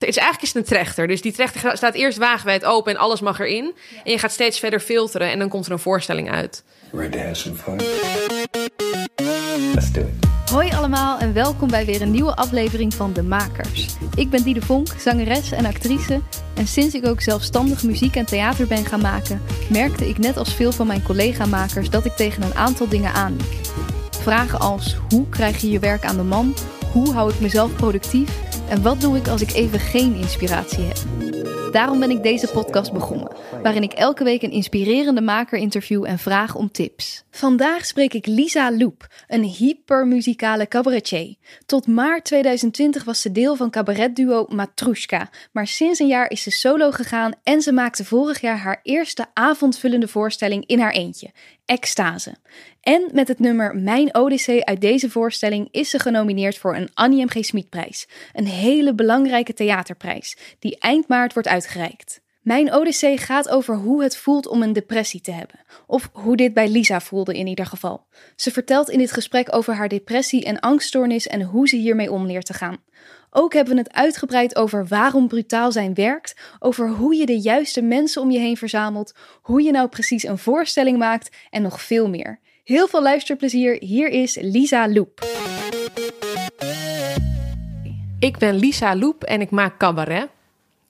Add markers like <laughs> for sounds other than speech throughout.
Het is eigenlijk is het een trechter. Dus die trechter staat eerst wagenwijd open en alles mag erin. En je gaat steeds verder filteren en dan komt er een voorstelling uit. Ready to have some fun? Let's do it. Hoi allemaal en welkom bij weer een nieuwe aflevering van De Makers. Ik ben Diede Vonk, zangeres en actrice. En sinds ik ook zelfstandig muziek en theater ben gaan maken, merkte ik net als veel van mijn collega-makers dat ik tegen een aantal dingen aanliep. Vragen als hoe krijg je je werk aan de man? Hoe hou ik mezelf productief? En wat doe ik als ik even geen inspiratie heb? Daarom ben ik deze podcast begonnen, waarin ik elke week een inspirerende maker interview en vraag om tips. Vandaag spreek ik Lisa Loep, een hypermuzikale cabaretier. Tot maart 2020 was ze deel van cabaretduo Matrushka, maar sinds een jaar is ze solo gegaan en ze maakte vorig jaar haar eerste avondvullende voorstelling in haar eentje, Extase. En met het nummer Mijn Odyssee uit deze voorstelling is ze genomineerd voor een Annie M. G. Smitprijs. Een hele belangrijke theaterprijs, die eind maart wordt uitgereikt. Mijn Odyssee gaat over hoe het voelt om een depressie te hebben. Of hoe dit bij Lisa voelde in ieder geval. Ze vertelt in dit gesprek over haar depressie en angststoornis en hoe ze hiermee om leert te gaan. Ook hebben we het uitgebreid over waarom brutaal zijn werkt, over hoe je de juiste mensen om je heen verzamelt, hoe je nou precies een voorstelling maakt en nog veel meer. Heel veel luisterplezier. Hier is Lisa Loep. Ik ben Lisa Loep en ik maak cabaret.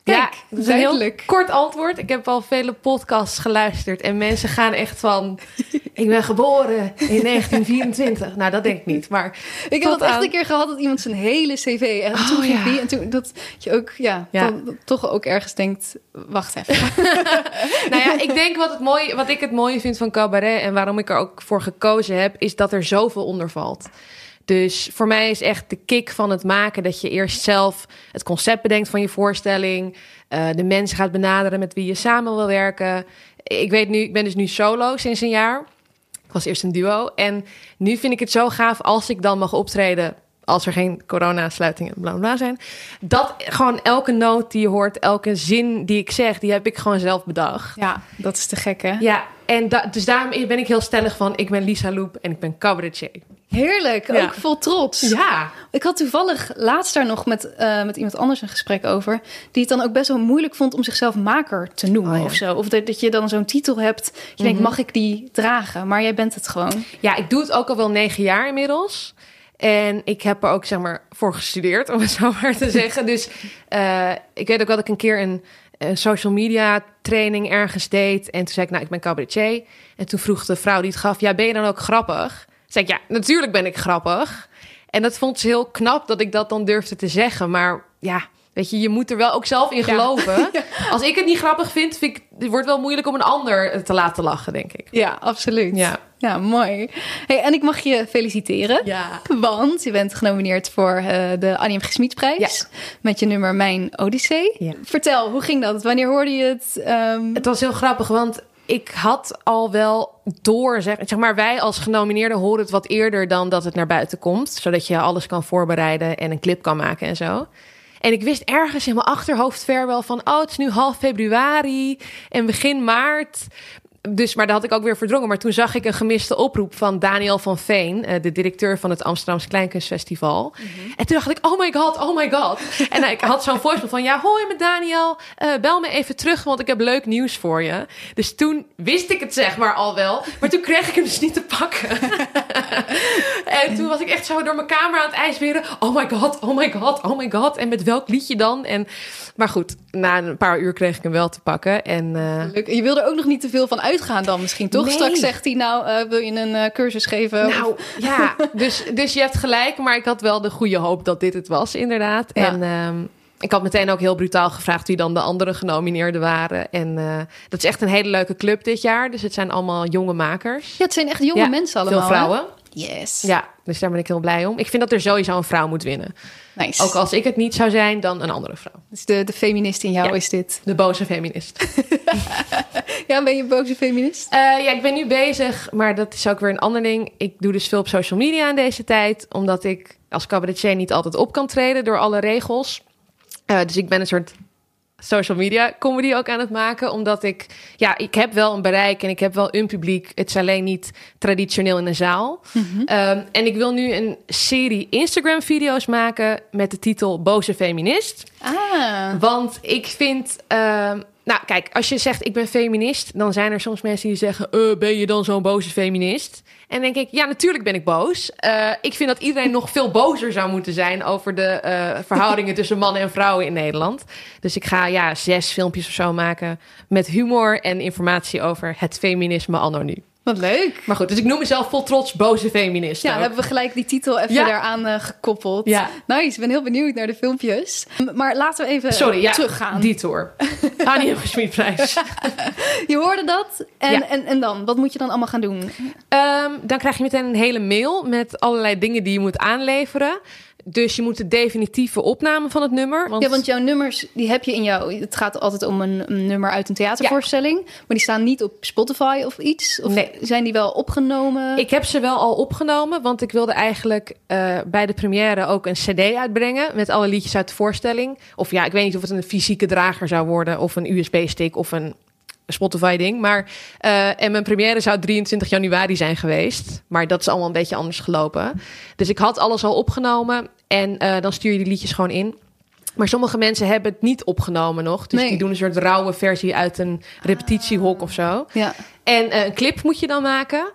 Kijk, ja, dat is een heel kort antwoord. Ik heb al vele podcasts geluisterd en mensen gaan echt van... <laughs> ik ben geboren in 1924. Nou, dat denk ik niet, maar... Ik heb dat echt aan- een keer gehad dat iemand zijn hele cv en toen Oh, ja. die en toen dat je ook ja, Ja. dan toch ook ergens denkt wacht even. <laughs> <laughs> Nou ja, ik denk wat, het mooie, wat ik het mooie vind van cabaret en waarom ik er ook voor gekozen heb, is dat er zoveel onder valt. Dus voor mij is echt de kick van het maken dat je eerst zelf het concept bedenkt van je voorstelling, eh, de mensen gaat benaderen met wie je samen wil werken. Ik weet nu, ik ben dus nu solo sinds een jaar. Ik was eerst een duo en nu vind ik het zo gaaf als ik dan mag optreden. Als er geen coronasluitingen bla bla bla zijn. Dat gewoon elke noot die je hoort, elke zin die ik zeg, die heb ik gewoon zelf bedacht. Ja, dat is te gek hè. Ja, en da- dus daarom ben ik heel stellig van... ik ben Lisa Loep en ik ben cabaretier. Heerlijk, Ja. ook vol trots. Ja. Ik had toevallig laatst daar nog met, eh, met iemand anders een gesprek over. Die het dan ook best wel moeilijk vond om zichzelf maker te noemen Oh, ja. Mhm. of zo. Of dat, dat je dan zo'n titel hebt. Je denkt, mag ik die dragen? Maar jij bent het gewoon. ja, ik doe het ook al wel negen jaar inmiddels. En ik heb er ook zeg maar voor gestudeerd, om het zo <laughs> maar te zeggen. Dus eh, ik weet ook dat ik een keer een, een social media training ergens deed. En toen zei ik, nou, ik ben cabaretier. En toen vroeg de vrouw die het gaf, ja, ben je dan ook grappig? Zei ik, ja, natuurlijk ben ik grappig. En dat vond ze heel knap dat ik dat dan durfde te zeggen. Maar ja, weet je, je moet er wel ook zelf in geloven. <laughs> Als ik het niet grappig vind, vind ik, het wordt wel moeilijk om een ander te laten lachen, denk ik. Ja, absoluut. Ja. ja mooi. Hey, en ik mag je feliciteren. Ja. Want je bent genomineerd voor eh, de Annie M. Met je nummer Mijn Odyssee. Vertel, hoe ging dat? Wanneer hoorde je het? Ehm, Het was heel grappig, want ik had al wel door, zeg, zeg maar, wij als genomineerden horen het wat eerder dan dat het naar buiten komt, zodat je alles kan voorbereiden en een clip kan maken en zo. En ik wist ergens in mijn achterhoofd ver wel van, oh, het is nu half februari en begin maart. Dus, maar dat had ik ook weer verdrongen. Maar toen zag ik een gemiste oproep van Daniel van Veen, eh, de directeur van het Amsterdamse Kleinkunstfestival. En toen dacht ik, oh my god, oh my god. <laughs> en ik had zo'n voicemail van, ja, hoi met Daniel, eh, bel me even terug, want ik heb leuk nieuws voor je. Dus toen wist ik het zeg maar al wel, maar toen kreeg ik hem dus niet te pakken. <laughs> en toen was ik echt zo door mijn kamer aan het ijsberen. Oh my god, oh my god, oh my god. En met welk liedje dan? En, maar goed, na een paar uur kreeg ik hem wel te pakken. En eh, leuk. Je wil er ook nog niet te veel van uitgaan dan misschien, toch? Nee. Straks zegt hij nou, eh, wil je een eh, cursus geven? Of- Nou, ja, <laughs> dus, dus je hebt gelijk, maar ik had wel de goede hoop dat dit het was, inderdaad. Ja. En ehm, ik had meteen ook heel brutaal gevraagd wie dan de andere genomineerden waren. En eh, dat is echt een hele leuke club dit jaar. Dus het zijn allemaal jonge makers. Ja, het zijn echt jonge Ja, mensen allemaal. Veel vrouwen. hè? Yes. Ja, dus daar ben ik heel blij om. Ik vind dat er sowieso een vrouw moet winnen. Nice. Ook als ik het niet zou zijn, dan een andere vrouw. Dus de, de feminist in jou Ja. is dit. De boze feminist. <laughs> Ja, ben je een boze feminist? Eh, ja, ik ben nu bezig, maar dat is ook weer een ander ding. Ik doe dus veel op social media in deze tijd, omdat ik als cabaretier niet altijd op kan treden door alle regels. Eh, dus ik ben een soort social media comedy ook aan het maken. Omdat ik, ja, ik heb wel een bereik en ik heb wel een publiek. Het is alleen niet traditioneel in een zaal. Ehm, en ik wil nu een serie Instagram video's maken met de titel Boze Feminist. Ah, Want ik vind. ehm, nou, kijk, als je zegt ik ben feminist, dan zijn er soms mensen die zeggen: "Eh, ben je dan zo'n boze feminist? En denk ik, ja, natuurlijk ben ik boos. Eh, ik vind dat iedereen nog veel bozer zou moeten zijn over de eh, verhoudingen tussen mannen en vrouwen in Nederland. Dus ik ga ja, zes filmpjes of zo maken met humor en informatie over het feminisme anno nu. Wat leuk. Maar goed, dus ik noem mezelf vol trots boze feminist. Ja, hebben we gelijk die titel even Ja. daaraan eh, gekoppeld. Ja. Nice, ik ben heel benieuwd naar de filmpjes. Maar laten we even Sorry, ja, teruggaan. die tour. <laughs> Annie Schmidprijs. Je hoorde dat en, Ja. en, en dan? Wat moet je dan allemaal gaan doen? Ehm, dan krijg je meteen een hele mail met allerlei dingen die je moet aanleveren. Dus je moet de definitieve opname van het nummer. Want, Ja, want jouw nummers, die heb je in jou. Het gaat altijd om een, een nummer uit een theatervoorstelling. Maar die staan niet op Spotify of iets? Of Nee. zijn die wel opgenomen? ik heb ze wel al opgenomen, want ik wilde eigenlijk eh, bij de première ook een CD uitbrengen met alle liedjes uit de voorstelling. Of ja, ik weet niet of het een fysieke drager zou worden, of een USB-stick of een Spotify-ding. Maar eh, en mijn première zou 23 januari zijn geweest, maar dat is allemaal een beetje anders gelopen. Dus ik had alles al opgenomen en eh, dan stuur je die liedjes gewoon in. Maar sommige mensen hebben het niet opgenomen nog. Dus Nee. die doen een soort rauwe versie uit een repetitiehok of zo. Ja. En eh, een clip moet je dan maken.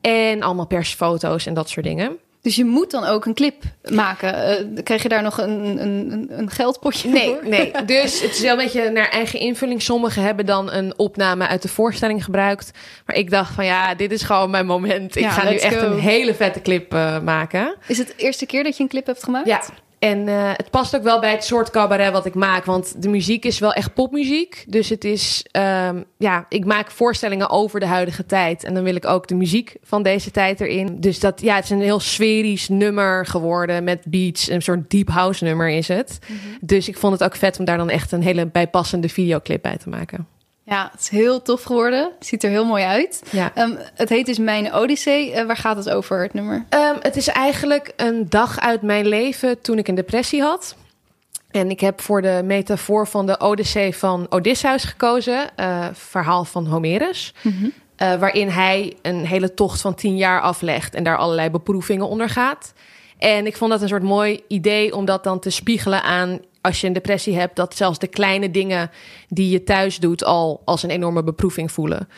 En allemaal persfoto's en dat soort dingen. Dus je moet dan ook een clip maken. Eh, krijg je daar nog een, een, een, geldpotje Nee, voor? nee. Dus het is wel een beetje naar eigen invulling. Sommigen hebben dan een opname uit de voorstelling gebruikt. Maar ik dacht van ja, dit is gewoon mijn moment. Ik Ja, ga nu echt go. een hele vette clip eh, maken. Is het de eerste keer dat je een clip hebt gemaakt? Ja. En eh, het past ook wel bij het soort cabaret wat ik maak. Want de muziek is wel echt popmuziek. Dus het is, ehm, ja, ik maak voorstellingen over de huidige tijd. En dan wil ik ook de muziek van deze tijd erin. Dus dat, ja, het is een heel sferisch nummer geworden met beats. Een soort deep house nummer is het. Dus ik vond het ook vet om daar dan echt een hele bijpassende videoclip bij te maken. Ja, het is heel tof geworden. Ziet er heel mooi uit. Ja. Ehm, het heet dus Mijn Odyssee. Eh, waar gaat het over, het nummer? Ehm, het is eigenlijk een dag uit mijn leven toen ik een depressie had. En ik heb voor de metafoor van de Odyssee van Odysseus gekozen. eh, verhaal van Homerus. Eh, waarin hij een hele tocht van tien jaar aflegt en daar allerlei beproevingen ondergaat. En ik vond dat een soort mooi idee om dat dan te spiegelen aan als je een depressie hebt, dat zelfs de kleine dingen die je thuis doet al als een enorme beproeving voelen.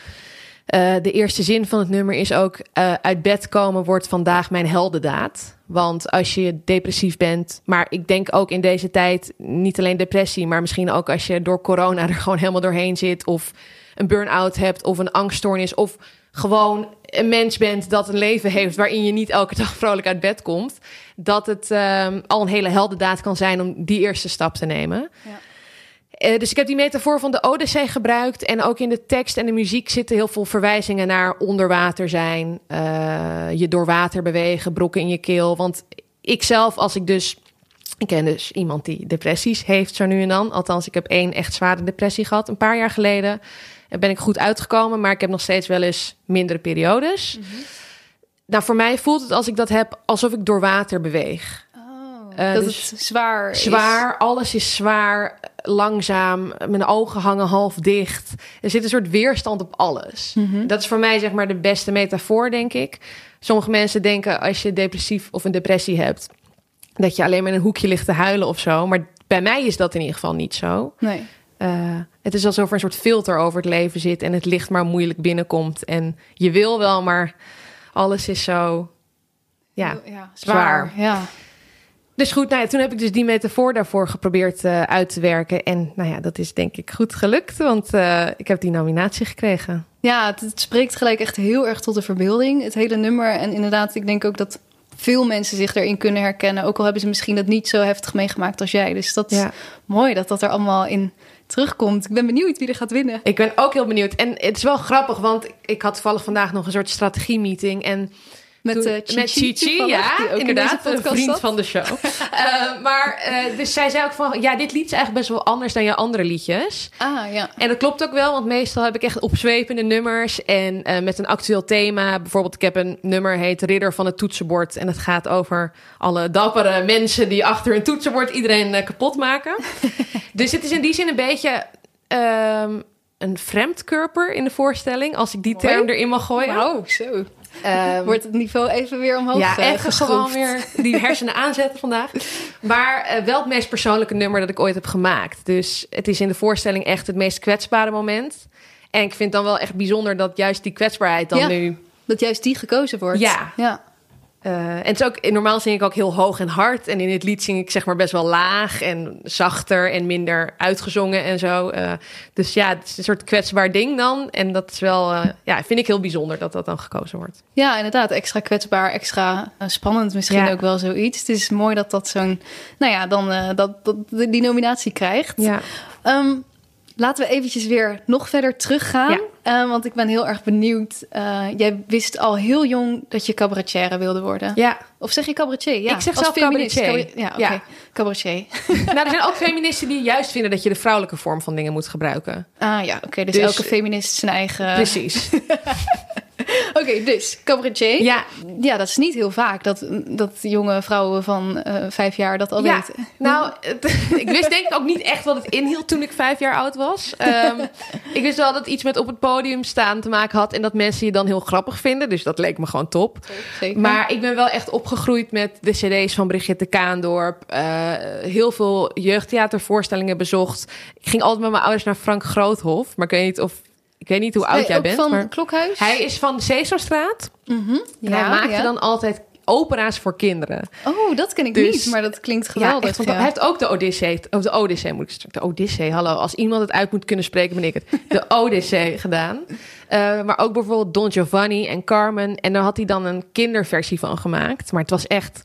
Eh, de eerste zin van het nummer is ook: eh, uit bed komen wordt vandaag mijn heldendaad. Want als je depressief bent, maar ik denk ook in deze tijd niet alleen depressie, maar misschien ook als je door corona er gewoon helemaal doorheen zit, of een burn-out hebt, of een angststoornis, of gewoon een mens bent dat een leven heeft waarin je niet elke dag <laughs> vrolijk uit bed komt, dat het ehm, al een hele heldendaad kan zijn om die eerste stap te nemen. Ja. Eh, dus ik heb die metafoor van de Odyssee gebruikt. En ook in de tekst en de muziek zitten heel veel verwijzingen naar onder water zijn. eh, je door water bewegen, brokken in je keel. Want ik zelf, als ik dus... Ik ken dus iemand die depressies heeft zo nu en dan. Althans, ik heb één echt zware depressie gehad een paar jaar geleden. Ben ik goed uitgekomen, maar ik heb nog steeds wel eens mindere periodes. Nou, voor mij voelt het als ik dat heb alsof ik door water beweeg. Eh, dat dus het zwaar is. Zwaar, alles is zwaar, langzaam. Mijn ogen hangen half dicht. Er zit een soort weerstand op alles. Dat is voor mij zeg maar de beste metafoor, denk ik. Sommige mensen denken als je depressief of een depressie hebt, dat je alleen maar in een hoekje ligt te huilen of zo. Maar bij mij is dat in ieder geval niet zo. Nee. Eh, het is alsof er een soort filter over het leven zit en het licht maar moeilijk binnenkomt. En je wil wel, maar alles is zo. Ja, ja zwaar. Ja. dus goed, nou ja, toen heb ik dus die metafoor daarvoor geprobeerd eh, uit te werken. En nou ja, dat is denk ik goed gelukt, want eh, ik heb die nominatie gekregen. Ja, het, het spreekt gelijk echt heel erg tot de verbeelding, het hele nummer. En inderdaad, ik denk ook dat veel mensen zich erin kunnen herkennen. Ook al hebben ze misschien dat niet zo heftig meegemaakt als jij. Dus dat is mooi dat dat er allemaal in terugkomt. Ik ben benieuwd wie er gaat winnen. Ik ben ook heel benieuwd. En het is wel grappig, want ik had toevallig vandaag nog een soort strategie-meeting. En Met, Toen- eh, met Chichi ja, in inderdaad, podcast vriend van de show. <laughs> Eh, maar, eh, dus zij zei ook van, ja, dit lied is eigenlijk best wel anders dan je andere liedjes. Ah, ja. En dat klopt ook wel, want meestal heb ik echt opzwepende nummers en met een actueel thema. Bijvoorbeeld, ik heb een nummer heet Ridder van het Toetsenbord. En het gaat over alle dappere mensen die achter een toetsenbord iedereen kapot maken. <laughs> dus het is in die zin een beetje ehm, een vreemdkörper in de voorstelling, als ik die Mooi. term erin mag gooien. Wauw, zo. Ehm, Wordt het niveau even weer omhoog ja, even geschroefd. gewoon weer die hersenen aanzetten vandaag. Maar eh, wel het meest persoonlijke nummer dat ik ooit heb gemaakt. Dus het is in de voorstelling echt het meest kwetsbare moment. En ik vind dan wel echt bijzonder dat juist die kwetsbaarheid dan Ja. nu... Dat juist die gekozen wordt. Ja. ja. Eh, en het is ook, normaal zing ik ook heel hoog en hard. En in dit lied zing ik zeg maar best wel laag en zachter en minder uitgezongen en zo. Eh, dus ja, het is een soort kwetsbaar ding dan. En dat is wel, eh, ja, vind ik heel bijzonder dat dat dan gekozen wordt. Ja, inderdaad. Extra kwetsbaar, extra spannend misschien Ja. ook wel zoiets. Het is mooi dat dat zo'n... Nou ja, dan dat, dat die nominatie krijgt. Ja. Ehm, laten we eventjes weer nog verder teruggaan. Ja. Eh, want ik ben heel erg benieuwd. Eh, jij wist al heel jong dat je cabaretière wilde worden. Ja, Of zeg je cabaretier? Ja, Ik zeg als zelf feminist. cabaretier. Cabare- Ja, oké. Ja. Cabaretier. <laughs> nou, er zijn ook feministen die juist vinden dat je de vrouwelijke vorm van dingen moet gebruiken. Ah ja, oké. dus, Dus- elke feminist zijn eigen... Precies. <laughs> <laughs> Oké, dus cabaretier. ja, Ja, dat is niet heel vaak dat, dat jonge vrouwen van eh, vijf jaar dat al ja. weten. Nou, <laughs> ik wist denk ik ook niet echt wat het inhield toen ik vijf jaar oud was. Ehm, <laughs> ik wist wel dat het iets met op het podium staan te maken had en dat mensen je dan heel grappig vinden. Dus dat leek me gewoon top. Zeker. Maar ik ben wel echt opgegroeid met de cd's van Brigitte Kaandorp. eh, heel veel jeugdtheatervoorstellingen bezocht. Ik ging altijd met mijn ouders naar Frank Groothof. Maar ik weet niet of... Ik weet niet hoe oud jij bent. van maar Klokhuis? hij is van Sesamstraat. Mhm. En hij maakte dan altijd opera's voor kinderen. Oh, dat ken ik Dus- niet, maar dat klinkt Ja, geweldig. echt, want ja. Hij heeft ook de Odyssee, of de Odyssee moet ik zeggen. De Odyssee, hallo. Als iemand het uit moet kunnen spreken, ben ik het. De <laughs> Odyssee gedaan. Eh, maar ook bijvoorbeeld Don Giovanni en Carmen. En daar had hij dan een kinderversie van gemaakt. Maar het was echt...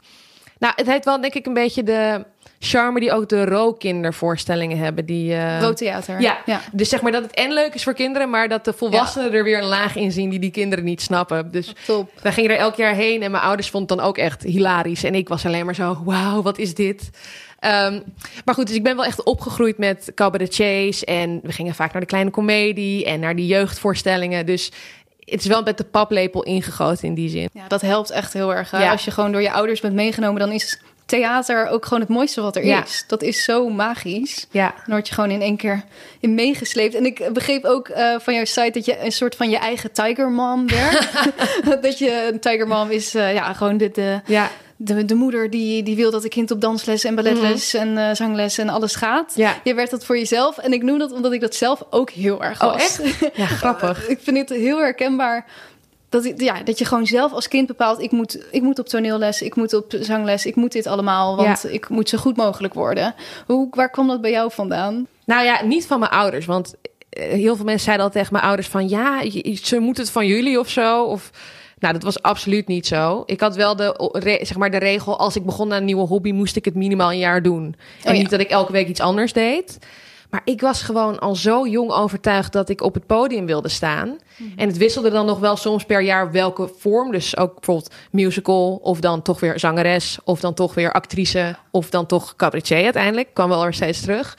Nou, het heeft wel denk ik een beetje de charme die ook de Ro-kindervoorstellingen hebben. Die, eh, Theater. ja. ja. Dus zeg maar dat het en leuk is voor kinderen, maar dat de volwassenen er weer een laag in zien die die kinderen niet snappen. Dus Top. wij gingen er elk jaar heen en mijn ouders vonden het dan ook echt hilarisch. En ik was alleen maar zo, wauw, wat is dit? Ehm, maar goed, dus ik ben wel echt opgegroeid met cabaretiers. En we gingen vaak naar de kleine komedie en naar die jeugdvoorstellingen. Dus het is wel met de paplepel ingegoten in die zin. Ja, dat helpt echt heel erg. Ja. Als je gewoon door je ouders bent meegenomen, dan is theater ook gewoon het mooiste wat er Ja. is. Dat is zo magisch. Ja, Dan word je gewoon in één keer in meegesleept. En ik begreep ook eh, van jouw site dat je een soort van je eigen tiger mom werd. <laughs> <laughs> dat je een tiger mom is eh, ja, gewoon de, de, ja, de, de moeder die, die wil dat het kind op dansles en balletles en eh, zangles en alles gaat. ja. Je werd dat voor jezelf. En ik noem dat omdat ik dat zelf ook heel erg Oh, was. Ja, <laughs> grappig. ik vind het heel herkenbaar. Dat, ja, dat je gewoon zelf als kind bepaalt... Ik moet, ik moet op toneelles, ik moet op zangles... ik moet dit allemaal, want ik moet zo goed mogelijk worden. Hoe, waar kwam dat bij jou vandaan? Nou ja, niet van mijn ouders. Want eh, heel veel mensen zeiden al tegen mijn ouders van... ja, ze moeten het van jullie of zo. Of, nou, dat was absoluut niet zo. Ik had wel de, zeg maar de regel... als ik begon aan een nieuwe hobby... moest ik het minimaal een jaar doen. En ja. niet dat ik elke week iets anders deed. Maar ik was gewoon al zo jong overtuigd... dat ik op het podium wilde staan. En het wisselde dan nog wel soms per jaar welke vorm. Dus ook bijvoorbeeld musical... of dan toch weer zangeres... of dan toch weer actrice... of dan toch cabaretier uiteindelijk. Kwam wel weer steeds terug...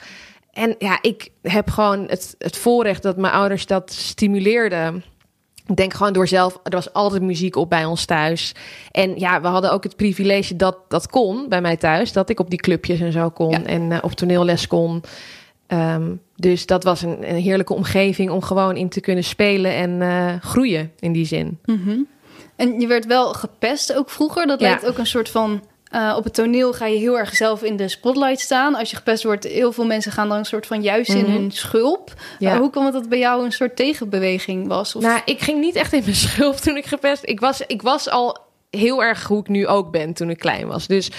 En ja, ik heb gewoon het, het voorrecht dat mijn ouders dat stimuleerden. Ik denk gewoon door zelf, er was altijd muziek op bij ons thuis. En ja, we hadden ook het privilege dat dat kon bij mij thuis. Dat ik op die clubjes en zo kon Ja. en eh, op toneelles kon. Ehm, dus dat was een, een heerlijke omgeving om gewoon in te kunnen spelen en eh, groeien in die zin. En je werd wel gepest ook vroeger. Dat Ja. lijkt ook een soort van... eh, op het toneel ga je heel erg zelf in de spotlight staan. Als je gepest wordt, heel veel mensen gaan dan een soort van juist in Mhm. hun schulp. Ja. Eh, hoe kwam het dat bij jou een soort tegenbeweging was? Of... Nou, ik ging niet echt in mijn <laughs> schulp toen ik gepest. Ik was, ik was al heel erg hoe ik nu ook ben toen ik klein was. Dus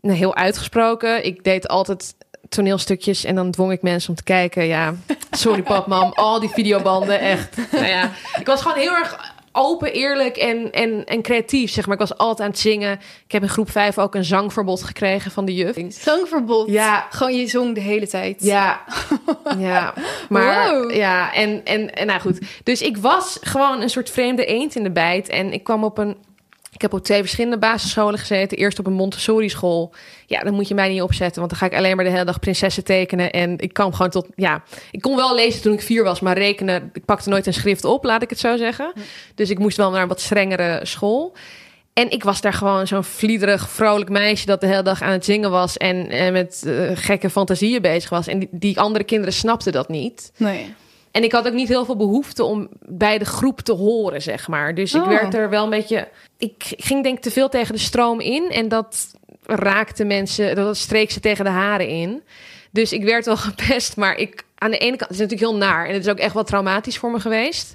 nou, heel uitgesproken. Ik deed altijd toneelstukjes en dan dwong ik mensen om te kijken. Ja, sorry pap, mam, al die videobanden, echt. Nou ja, ik was gewoon heel erg open, eerlijk en, en, en creatief, zeg maar. Ik was altijd aan het zingen. Ik heb in groep 5 ook een zangverbod gekregen van de juf. Zangverbod. Ja. Gewoon je zong de hele tijd. Ja, ja. Maar Wow. ja, en, en, en nou goed. Dus ik was gewoon een soort vreemde eend in de bijt. En ik kwam op een Ik heb op twee verschillende basisscholen gezeten. Eerst op een Montessori school. Ja, dan moet je mij niet opzetten, want dan ga ik alleen maar de hele dag prinsessen tekenen. En ik kan gewoon tot, ja, ik kon wel lezen toen ik vier was, maar rekenen, ik pakte nooit een schrift op, laat ik het zo zeggen. Dus ik moest wel naar een wat strengere school. En ik was daar gewoon zo'n vliederig, vrolijk meisje dat de hele dag aan het zingen was en, en met uh, gekke fantasieën bezig was. En die, die andere kinderen snapten dat niet. Nee. En ik had ook niet heel veel behoefte om bij de groep te horen, zeg maar. Dus ik Oh. werd er wel een beetje. Ik ging denk ik te veel tegen de stroom in. En dat raakte mensen, dat streek ze tegen de haren in. Dus ik werd wel <laughs> gepest. Maar ik, aan de ene kant, het is natuurlijk heel naar. En het is ook echt wel traumatisch voor me geweest.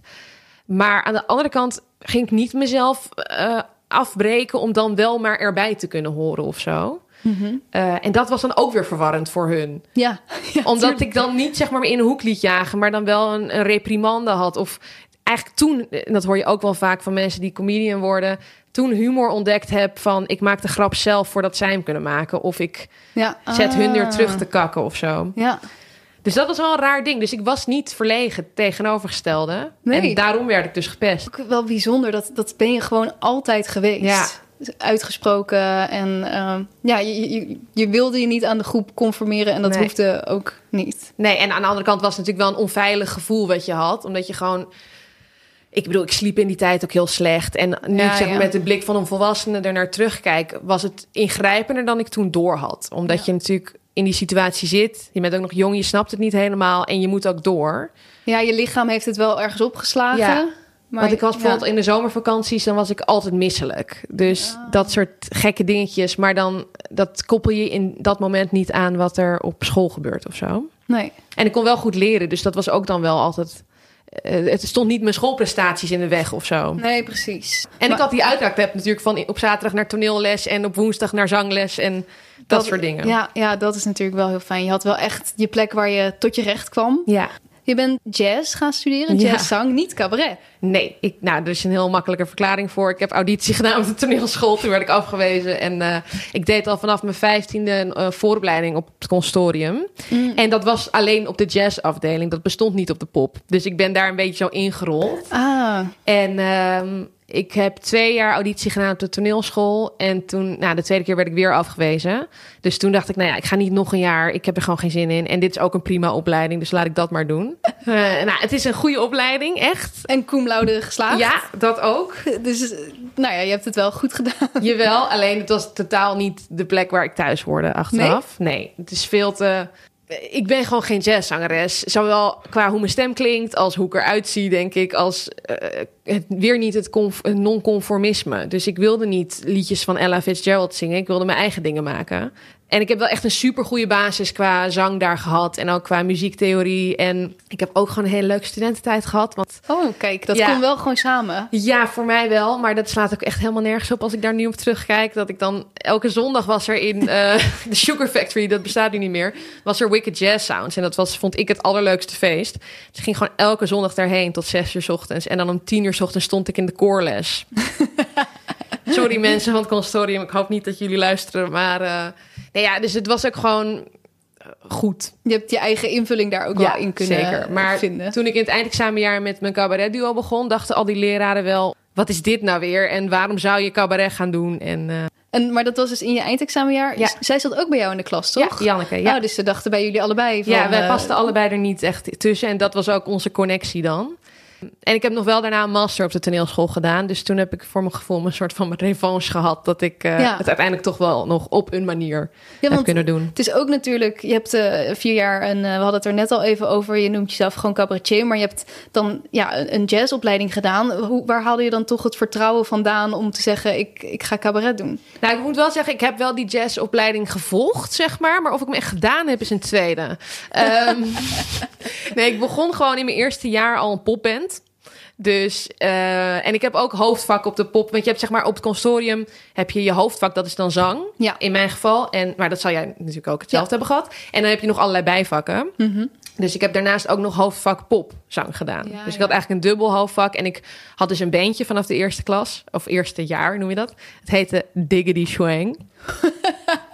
Maar aan de andere kant ging ik niet mezelf eh, afbreken om dan wel maar erbij te kunnen horen of zo. Eh, en dat was dan ook weer verwarrend voor hun Ja. <laughs> ja omdat tuurlijk. ik dan niet zeg maar me in een hoek liet jagen, maar dan wel een, een reprimande had. Of eigenlijk toen, en dat hoor je ook wel vaak van mensen die comedian worden, toen humor ontdekt heb van ik maak de grap zelf voordat zij hem kunnen maken. Of ik Ja. zet hun weer Ah. terug te kakken of zo. Ja. Dus dat was wel een raar ding. Dus ik was niet verlegen tegenovergestelde. Nee. En daarom werd ik dus gepest. Ook wel bijzonder, dat, dat ben je gewoon altijd geweest. Ja. Uitgesproken en ehm, ja, je, je, je wilde je niet aan de groep conformeren en dat Nee. hoefde ook niet. Nee, en aan de andere kant was het natuurlijk wel een onveilig gevoel wat je had. Omdat je gewoon... Ik bedoel, ik sliep in die tijd ook heel slecht. En nu Ja, zeg maar, ja. met de blik van een volwassene er naar terugkijk... was het ingrijpender dan ik toen door had. Omdat Ja. je natuurlijk in die situatie zit. Je bent ook nog jong, je snapt het niet helemaal. En je moet ook door. Ja, je lichaam heeft het wel ergens opgeslagen. Maar, Want ik was ja. bijvoorbeeld in de zomervakanties... dan was ik altijd misselijk. Dus Ah. dat soort gekke dingetjes. Maar dan dat koppel je in dat moment niet aan... wat er op school gebeurt of zo. Nee. En ik kon wel goed leren, dus dat was ook dan wel altijd. eh, het stond niet mijn schoolprestaties in de weg of zo. Nee, precies. En Maar- ik had die uitraakklep natuurlijk van op zaterdag naar toneelles en op woensdag naar zangles en dat, soort dingen. Ja, ja, dat is natuurlijk wel heel fijn. Je had wel echt je plek waar je tot je recht kwam. ja. Je bent jazz gaan studeren, Ja. jazzzang, niet cabaret. Nee, ik, nou, er is een heel makkelijke verklaring voor. Ik heb auditie <laughs> gedaan op de toneelschool, toen werd ik afgewezen. En eh, ik deed al vanaf mijn vijftiende een eh, vooropleiding op het consortium. En dat was alleen op de jazzafdeling, dat bestond niet op de pop. Dus ik ben daar een beetje zo ingerold. Ah, En ehm, ik heb twee jaar auditie gedaan op de toneelschool. En toen, nou, de tweede keer werd ik weer afgewezen. Dus toen dacht ik, nou ja, ik ga niet nog een jaar. Ik heb er gewoon geen zin in. En dit is ook een prima opleiding, dus laat ik dat maar doen. <laughs> Eh, nou, het is een goede opleiding, echt. en cum laude geslaagd. Ja, dat ook. Dus, eh, nou ja, je hebt het wel goed gedaan. Jawel, alleen het was totaal niet de plek waar ik thuis hoorde achteraf. Nee, het is veel te... Ik ben gewoon geen jazzzangeres. Zowel qua hoe mijn stem klinkt, als hoe ik eruit zie, denk ik. Als eh, het, weer niet het conf- het non-conformisme. Dus ik wilde niet liedjes van Ella Fitzgerald zingen. Ik wilde mijn eigen dingen maken. En ik heb wel echt een super goede basis qua zang daar gehad. En ook qua muziektheorie. En ik heb ook gewoon een hele leuke studententijd gehad. Want Oh, kijk, dat Ja. komt wel gewoon samen. ja, voor mij wel. Maar dat slaat ook echt helemaal nergens op als ik daar nu op terugkijk. Dat ik dan elke zondag was er in eh, <laughs> de Sugar Factory, dat bestaat nu niet meer. Was er Wicked Jazz Sounds. En dat was, vond ik, het allerleukste feest. Dus ik ging gewoon elke zondag daarheen tot zes uur 's ochtends. En dan om tien uur 's ochtends stond ik in de koorles. <laughs> Sorry mensen van het consortium. Ik hoop niet dat jullie luisteren. Maar eh, nee, ja, dus het was ook gewoon eh, goed. Je hebt je eigen invulling daar ook wel in kunnen zeker. Maar vinden. toen ik in het eindexamenjaar met mijn cabaretduo begon, dachten al die leraren wel: wat is dit nou weer? En waarom zou je cabaret gaan doen? En eh, En, maar dat was dus in je eindexamenjaar. Ja. Zij zat ook bij jou in de klas, toch? ja, Janneke. Ja, Oh, dus ze dachten bij jullie allebei van... ja wij eh, pasten allebei er niet echt tussen. En dat was ook onze connectie dan. En ik heb nog wel daarna een master op de toneelschool gedaan. Dus toen heb ik voor mijn gevoel een soort van <laughs> revanche gehad. Dat ik eh, Ja. het uiteindelijk toch wel nog op een manier Ja, heb kunnen doen. het is ook natuurlijk... Je hebt eh, vier jaar, en we hadden het er net al even over... Je noemt jezelf gewoon cabaretier... maar je hebt dan ja, een- een jazzopleiding gedaan. Hoe, waar haalde je dan toch het vertrouwen vandaan... om te zeggen, ik, ik ga cabaret doen? Nou, ik moet wel zeggen, ik heb wel die jazzopleiding gevolgd, zeg maar. Maar of ik hem echt gedaan heb, is een tweede. Ehm, <laughs> nee, ik begon gewoon in mijn eerste jaar al een popband. Dus, eh, en ik heb ook hoofdvak op de pop. Want je hebt zeg maar op het consortium heb je je hoofdvak, dat is dan zang. Ja. In mijn geval. En, maar dat zou jij natuurlijk ook hetzelfde hebben gehad. En dan heb je nog allerlei bijvakken. Dus ik heb daarnaast ook nog hoofdvak popzang gedaan. Ja, dus ik had eigenlijk een dubbel hoofdvak. En ik had dus een bandje vanaf de eerste klas. Of eerste jaar noem je dat. Het heette Diggity Swang. <laughs>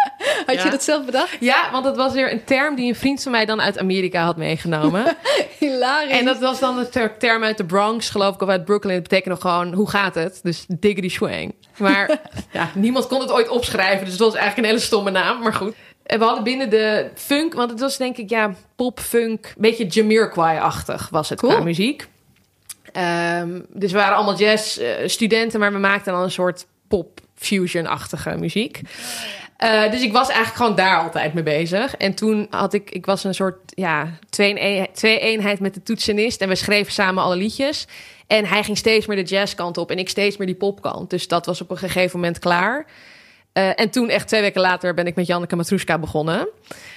Had Ja. je dat zelf bedacht? Ja, want dat was weer een term die een vriend van mij dan uit Amerika had meegenomen. <laughs> Hilarisch. En dat was dan een ter- term uit de Bronx, geloof ik, of uit Brooklyn. Het betekende gewoon, hoe gaat het? Dus diggity swang. Maar <laughs> ja, niemand kon het ooit opschrijven, dus het was eigenlijk een hele stomme naam, maar goed. En we hadden binnen de funk, want het was denk ik, ja, pop, funk, een beetje Jamiroquai-achtig was het qua Cool. muziek. Ehm, dus we waren allemaal jazz-studenten, maar we maakten dan een soort pop-fusion-achtige muziek. Eh, dus ik was eigenlijk gewoon daar altijd mee bezig. En toen had ik, ik was een soort, ja, twee, twee eenheid met de toetsenist. En we schreven samen alle liedjes. En hij ging steeds meer de jazzkant op en ik steeds meer die popkant. Dus dat was op een gegeven moment klaar. Eh, en toen, echt twee weken later, ben ik met Janneke Matruska begonnen.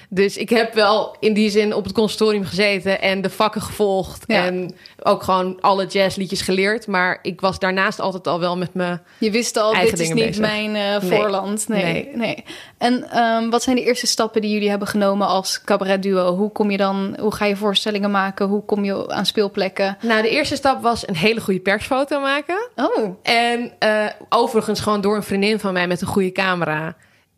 Dus ik heb wel in die zin op het conservatorium gezeten en de vakken gevolgd. Ja. En ook gewoon alle jazzliedjes geleerd. Maar ik was daarnaast altijd al wel met me. Je wist al, dit is niet bezig. mijn eh, voorland. Nee, nee. Nee. En ehm, wat zijn de eerste stappen die jullie hebben genomen als cabaretduo? Hoe kom je dan, hoe ga je voorstellingen maken? Hoe kom je aan speelplekken? Nou, de eerste stap was een hele goede persfoto maken. Oh, En eh, overigens gewoon door een vriendin van mij met een goede camera.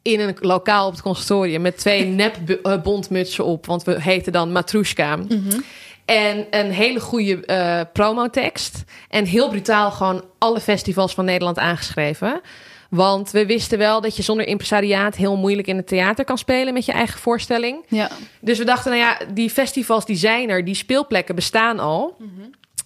In een lokaal op het conservatorium met twee <laughs> nep eh, bondmutsen op. Want we heten dan Matrushka. En een hele goede eh promotekst. En heel brutaal gewoon alle festivals van Nederland aangeschreven. Want we wisten wel dat je zonder impresariaat heel moeilijk in het theater kan spelen met je eigen voorstelling. ja. Dus we dachten, nou ja, die festivals die zijn er, die speelplekken bestaan al.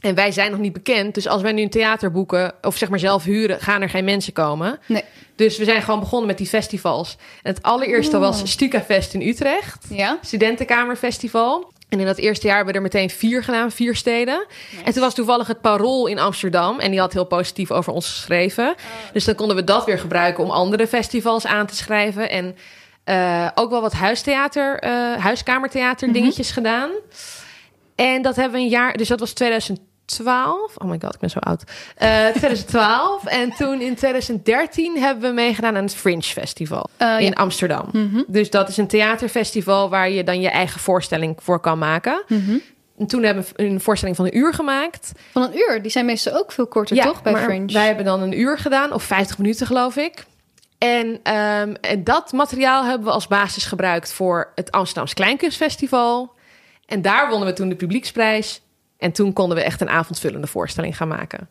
En wij zijn nog niet bekend. Dus als wij nu een theater boeken, of zeg maar zelf huren, gaan er geen mensen komen. Nee. Dus we zijn gewoon begonnen met die festivals. En het allereerste Oh. was Stukafest in Utrecht, Ja? Studentenkamerfestival. En in dat eerste jaar hebben we er meteen vier gedaan, vier steden. En toen was toevallig het Parool in Amsterdam. En die had heel positief over ons geschreven. Dus dan konden we dat weer gebruiken om andere festivals aan te schrijven. En eh, ook wel wat huistheater, eh, huiskamertheater dingetjes gedaan. En dat hebben we een jaar, dus dat was 2012. Oh my god, ik ben zo oud. Eh 2012. <laughs> en toen in 2013 hebben we meegedaan aan het Fringe Festival Eh, in ja. Amsterdam. Mhm. Dus dat is een theaterfestival waar je dan je eigen voorstelling voor kan maken. Mhm. En toen hebben we een voorstelling van een uur gemaakt. Van een uur. Die zijn meestal ook veel korter, toch? Bij maar Fringe. Wij hebben dan een uur gedaan, of 50 minuten geloof ik. En, ehm, en dat materiaal hebben we als basis gebruikt voor het Amsterdamse Kleinkunstfestival. En daar wonnen we toen de publieksprijs. En toen konden we echt een avondvullende voorstelling gaan maken.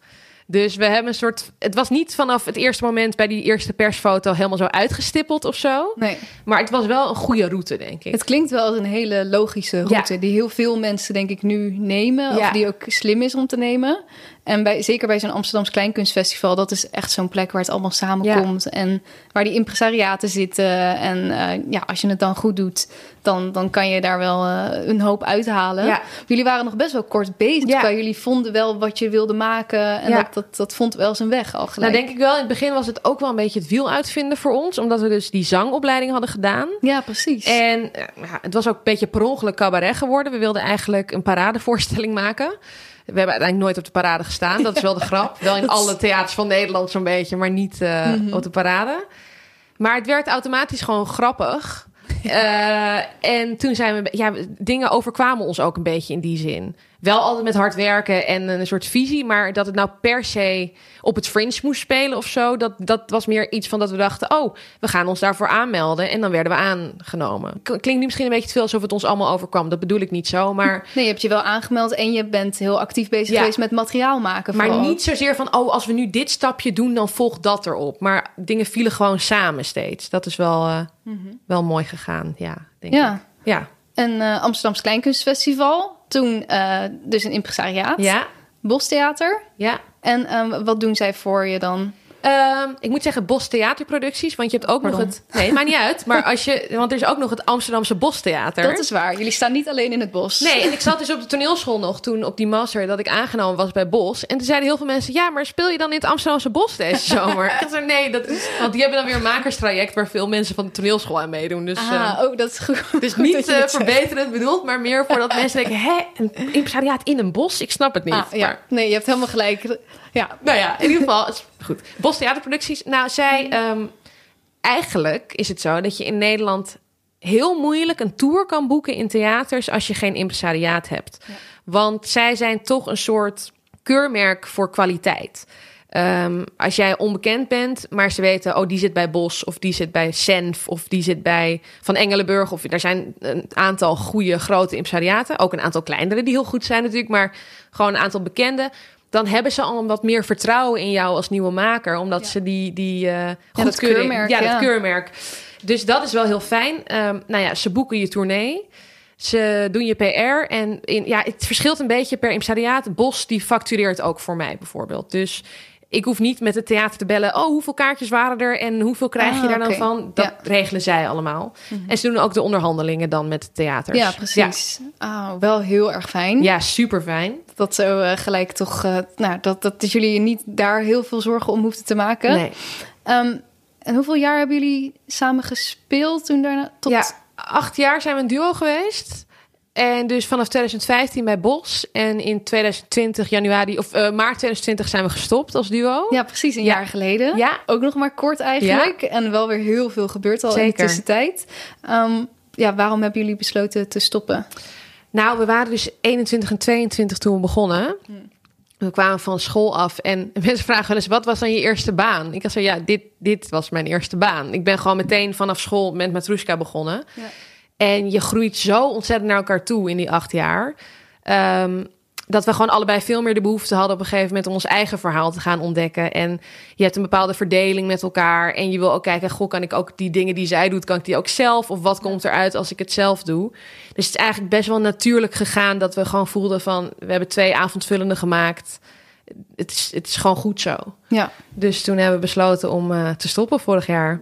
Dus we hebben een soort. Het was niet vanaf het eerste moment bij die eerste persfoto helemaal zo uitgestippeld of zo. Nee. Maar het was wel een goede route, denk ik. Het klinkt wel als een hele logische route die heel veel mensen denk ik nu nemen. Of Ja. die ook slim is om te nemen. En bij, zeker bij zo'n Amsterdams Kleinkunstfestival, dat is echt zo'n plek waar het allemaal samenkomt. En waar die impresariaten zitten. En eh, ja, als je het dan goed doet, dan, dan kan je daar wel eh, een hoop uithalen. Ja. Jullie waren nog best wel kort bezig. Ja. jullie vonden wel wat je wilde maken. En Ja. dat, dat, dat vond wel zijn weg al gelijk. Nou, denk ik wel. In het begin was het ook wel een beetje het wiel uitvinden voor ons. Omdat we dus die zangopleiding hadden gedaan. Ja, precies. En eh, ja, het was ook een beetje per ongeluk cabaret geworden. We wilden eigenlijk een paradevoorstelling maken. We hebben uiteindelijk nooit op de parade gestaan. Dat is wel de <laughs> grap. Wel in alle theaters van Nederland zo'n beetje, maar niet eh, op de parade. Maar het werd automatisch gewoon grappig. <laughs> Eh, en toen zijn we... Ja, dingen overkwamen ons ook een beetje in die zin. Wel altijd met hard werken en een soort visie. Maar dat het nou per se op het fringe moest spelen of zo... Dat, dat was meer iets van dat we dachten... Oh, we gaan ons daarvoor aanmelden. En dan werden we aangenomen. Klinkt nu misschien een beetje te veel alsof het ons allemaal overkwam. Dat bedoel ik niet zo, maar... <laughs> Nee, je hebt je wel aangemeld en je bent heel actief bezig Ja. geweest met materiaal maken. Maar vooral. niet zozeer van, oh, als we nu dit stapje doen, dan volgt dat erop. Maar dingen vielen gewoon samen steeds. Dat is wel, eh, wel mooi gegaan, ja, denk Ja. ik. Ja. Een eh Amsterdams Kleinkunstfestival. Toen eh, dus een impresariaat. Ja, Bostheater. ja. En ehm, wat doen zij voor je dan? Ehm, ik moet zeggen Bos Theaterproducties, want je hebt ook Pardon. nog het... Nee, maakt niet uit. Maar als je... Want er is ook nog het Amsterdamse Bostheater. Dat is waar. Jullie staan niet alleen in het bos. Nee, en ik zat dus op de toneelschool nog toen op die master dat ik aangenomen was bij Bos. En toen zeiden heel veel mensen: Ja, maar speel je dan in het Amsterdamse Bos deze <laughs> zomer? ik zei: Nee, dat is. Want die hebben dan weer een makerstraject waar veel mensen van de toneelschool aan meedoen. Dus. Ah, eh, oh, dat is goed. Goed <laughs> niet zegt. verbeterend bedoeld, maar meer voordat <laughs> mensen denken: Hè, een impresariaat in een bos? Ik snap het niet. Ah, ja. Maar- Nee, je hebt helemaal gelijk. Ja, nou ja, in ieder geval, goed. Bos Theaterproducties. Nou, zij... ehm, eigenlijk is het zo dat je in Nederland heel moeilijk een tour kan boeken in theaters als je geen impresariaat hebt. Ja. Want zij zijn toch een soort keurmerk voor kwaliteit. Ehm, als jij onbekend bent, maar ze weten, oh, die zit bij Bos, of die zit bij Senf, of die zit bij Van Engelenburg. Of er zijn een aantal goede grote impresariaten. Ook een aantal kleinere die heel goed zijn natuurlijk, maar gewoon een aantal bekende. Dan hebben ze al wat meer vertrouwen in jou als nieuwe maker, omdat ze die, die uh, ja, dat keurmerk. Ja, dat keurmerk. Dus dat is wel heel fijn. Um, nou ja, ze boeken je tournee. Ze doen je PR en in, ja, het verschilt een beetje per impresariaat. Bos die factureert ook voor mij bijvoorbeeld. Dus ik hoef niet met het theater te bellen. Oh, hoeveel kaartjes waren er en hoeveel krijg je ah, daar dan van? Dat regelen zij allemaal. Mhm. En ze doen ook de onderhandelingen dan met het theater. Ja, precies. Ja. Oh, wel heel erg fijn. Ja, super fijn. Dat zo uh, gelijk toch, uh, nou, dat, dat jullie niet daar heel veel zorgen om hoefden te maken. Nee. Um, en hoeveel jaar hebben jullie samen gespeeld toen daarna? Tot... Ja, acht jaar zijn we een duo geweest. En dus vanaf 2015 bij Bos. En in 2020, januari of uh, maart 2020 zijn we gestopt als duo. Ja, precies een jaar geleden. Ja. Ook nog maar kort eigenlijk. En wel weer heel veel gebeurd al in de tussentijd. Um, ja, waarom hebben jullie besloten te stoppen? Nou, we waren dus 21 en 22 toen we begonnen. Hm. We kwamen van school af en <laughs> mensen vragen wel eens: wat was dan je eerste baan? Ik had zo: ja, dit, dit was mijn eerste baan. Ik ben gewoon meteen vanaf school met Matrushka begonnen. Ja. En je groeit zo ontzettend naar elkaar toe in die acht jaar. Um, dat we gewoon allebei veel meer de behoefte hadden op een gegeven moment om ons eigen verhaal te gaan ontdekken. En je hebt een bepaalde verdeling met elkaar. En je wil ook kijken, goh, kan ik ook die dingen die zij doet, kan ik die ook zelf? Of wat komt eruit als ik het zelf doe? Dus het is eigenlijk best wel natuurlijk gegaan dat we gewoon voelden van, we hebben twee avondvullende gemaakt. Het is, het is gewoon goed zo. Ja. Dus toen hebben we besloten om uh, te stoppen vorig jaar.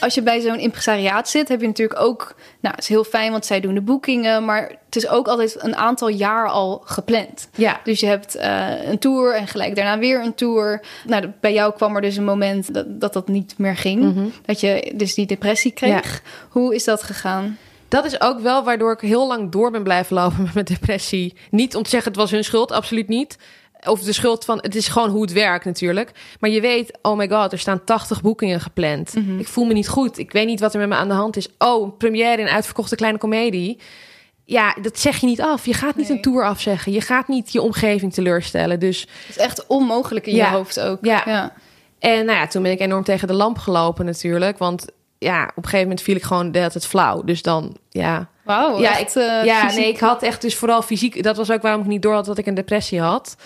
als je bij zo'n impresariaat zit, heb je natuurlijk ook. Nou, het is heel fijn, want zij doen de boekingen. Maar het is ook altijd een aantal jaar al gepland. Ja. Dus je hebt uh, een tour en gelijk daarna weer een tour. Nou, bij jou kwam er dus een moment dat dat, dat niet meer ging. Mm -hmm. Dat je dus die depressie kreeg. Ja. Hoe is dat gegaan? Dat is ook wel waardoor ik heel lang door ben blijven lopen <laughs> met mijn depressie. Niet om te zeggen het was hun schuld, absoluut niet of de schuld van het is gewoon hoe het werkt natuurlijk. Maar je weet, oh my god, er staan 80 boekingen gepland. Mm -hmm. Ik voel me niet goed. Ik weet niet wat er met me aan de hand is. Oh, een première in uitverkochte kleine komedie. Ja, dat zeg je niet af. Je gaat niet nee. een tour afzeggen. Je gaat niet je omgeving teleurstellen. Dus het is echt onmogelijk in ja, je hoofd ook. Ja. ja. En nou ja, toen ben ik enorm tegen de lamp gelopen natuurlijk. Want ja, op een gegeven moment viel ik gewoon de hele tijd flauw. Dus dan, ja. Wauw, ja, echt, ik, uh, ja, fysiek. nee, ik had echt dus vooral fysiek. Dat was ook waarom ik niet door had dat ik een depressie had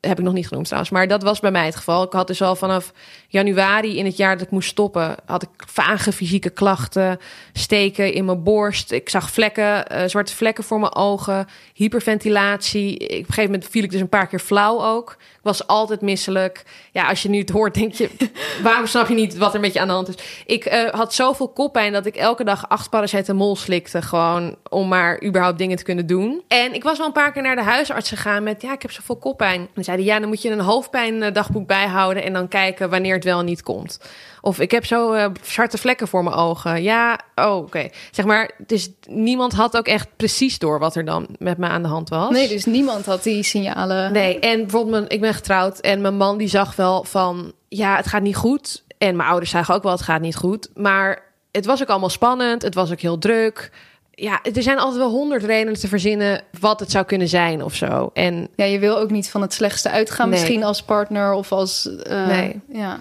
heb ik nog niet genoemd trouwens. Maar dat was bij mij het geval. Ik had dus al vanaf januari in het jaar dat ik moest stoppen... had ik vage fysieke klachten, steken in mijn borst. Ik zag vlekken, uh, zwarte vlekken voor mijn ogen, hyperventilatie. Ik, op een gegeven moment viel ik dus een paar keer flauw ook. Ik was altijd misselijk. Ja, als je nu het hoort, denk je... <laughs> waarom snap je niet wat er met je aan de hand is? Ik uh, had zoveel koppijn dat ik elke dag acht paracetamol slikte. Gewoon om maar überhaupt dingen te kunnen doen. En ik was wel een paar keer naar de huisarts gegaan met... ja, ik heb zoveel koppijn. En zeiden, ja, dan moet je een hoofdpijndagboek bijhouden... en dan kijken wanneer het wel niet komt. Of ik heb zo uh, zwarte vlekken voor mijn ogen. Ja, oh, oké. Okay. Zeg maar, dus niemand had ook echt precies door wat er dan met me aan de hand was. Nee, dus niemand had die signalen. Nee, en bijvoorbeeld, mijn, ik ben getrouwd en mijn man die zag wel van, ja, het gaat niet goed. En mijn ouders zagen ook wel, het gaat niet goed. Maar het was ook allemaal spannend. Het was ook heel druk ja, er zijn altijd wel honderd redenen te verzinnen wat het zou kunnen zijn of zo. En ja, je wil ook niet van het slechtste uitgaan, nee. misschien als partner of als. Uh, nee. Ja.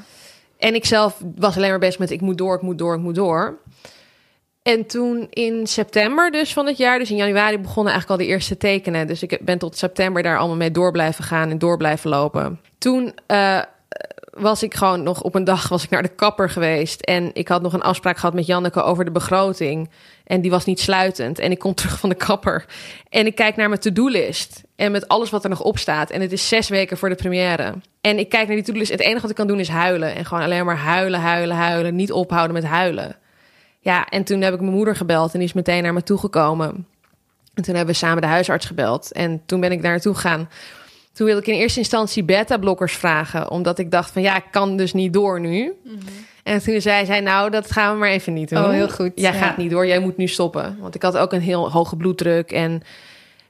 En ik zelf was alleen maar best met ik moet door, ik moet door, ik moet door. En toen in september dus van het jaar, dus in januari begonnen eigenlijk al de eerste tekenen. Dus ik ben tot september daar allemaal mee door blijven gaan en door blijven lopen. Toen uh, was ik gewoon nog op een dag was ik naar de kapper geweest. En ik had nog een afspraak gehad met Janneke over de begroting. En die was niet sluitend. En ik kom <laughs> terug van de kapper. En ik kijk naar mijn to-do-list. En met alles wat er nog op staat. En het is zes weken voor de première. En ik kijk naar die to-do-list. Het enige wat ik kan doen is huilen. En gewoon alleen maar huilen, huilen, huilen. Niet ophouden met huilen. Ja, en toen heb ik mijn moeder gebeld. En die is meteen naar me toegekomen. En toen hebben we samen de huisarts gebeld. En toen ben ik daar naartoe gegaan. Toen wilde ik in eerste instantie beta-blokkers vragen. Omdat ik dacht van ja, ik kan dus niet door nu. En toen zei zij, nou, dat gaan we maar even niet doen. Oh, heel goed. Jij Ja. gaat niet door, jij moet nu stoppen. Want ik had ook een heel hoge bloeddruk. En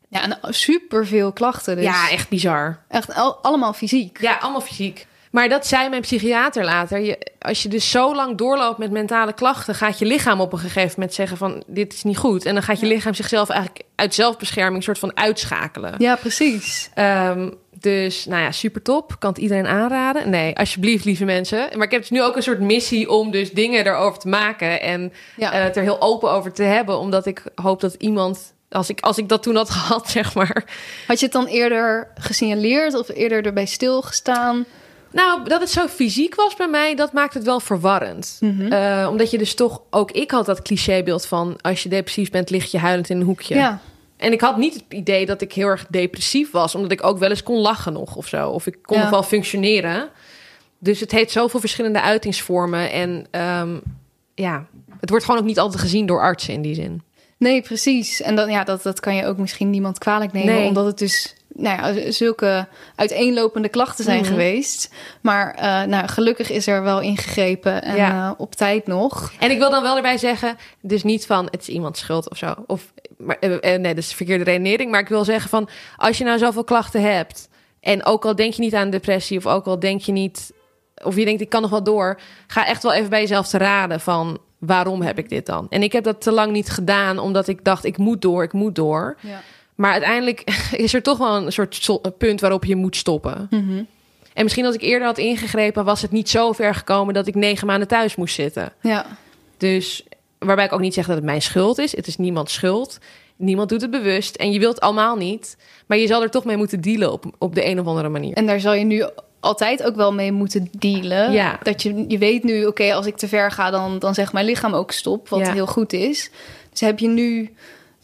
Ja, en super veel klachten. Dus ja, echt bizar. echt al- allemaal fysiek. Ja, allemaal fysiek. Maar dat zei mijn psychiater later. Je, als je dus zo lang doorloopt met mentale klachten, gaat je lichaam op een gegeven moment zeggen van dit is niet goed. En dan gaat je lichaam zichzelf eigenlijk uit zelfbescherming soort van uitschakelen. Ja, precies. Ehm, dus nou ja, super top. Kan het iedereen aanraden? Nee, alsjeblieft, lieve mensen. Maar ik heb dus nu ook een soort missie om dus dingen erover te maken en Ja. eh, het er heel open over te hebben, omdat ik hoop dat iemand, als ik, als ik dat toen had <laughs> gehad, zeg maar, Had je het dan eerder gesignaleerd of eerder erbij stilgestaan? Nou, dat het zo fysiek was bij mij, dat maakt het wel verwarrend. Eh, omdat je dus toch, ook ik had dat clichébeeld van... als je depressief bent, lig je huilend in een hoekje. Ja. En ik had niet het idee dat ik heel erg depressief was... omdat ik ook wel eens kon lachen nog of zo. Of ik kon Ja. nog wel functioneren. Dus het heeft zoveel verschillende uitingsvormen. En ehm, ja, het wordt gewoon ook niet altijd gezien door artsen in die zin. Nee, precies. En dan, ja, dat, dat kan je ook misschien niemand kwalijk nemen, Nee. omdat het dus nou ja, zulke uiteenlopende klachten zijn Mhm. geweest. Maar eh, nou, gelukkig is er wel ingegrepen en Ja. eh, op tijd nog. En ik wil dan wel erbij zeggen, dus niet van het is iemands schuld of zo. Of maar, eh, nee, dat is de verkeerde redenering. Maar ik wil zeggen van als je nou zoveel klachten hebt en ook al denk je niet aan depressie of ook al denk je niet of je denkt ik kan nog wel door, ga echt wel even bij jezelf te raden van waarom heb ik dit dan? En ik heb dat te lang niet gedaan omdat ik dacht ik moet door, ik moet door. Ja. Maar uiteindelijk <laughs> is er toch wel een soort so- punt waarop je moet stoppen. En misschien als ik eerder had ingegrepen, was het niet zo ver gekomen dat ik negen maanden thuis moest zitten. Ja. Dus waarbij ik ook niet zeg dat het mijn schuld is. Het is niemands schuld. Niemand doet het bewust. En je wilt het allemaal niet. Maar je zal er toch mee moeten dealen op, op de een of andere manier. En daar zal je nu altijd ook wel mee moeten dealen. Ja. Dat je, je weet nu, oké, als ik te ver ga, dan, dan zegt mijn lichaam ook stop, wat Ja. heel goed is. Dus heb je nu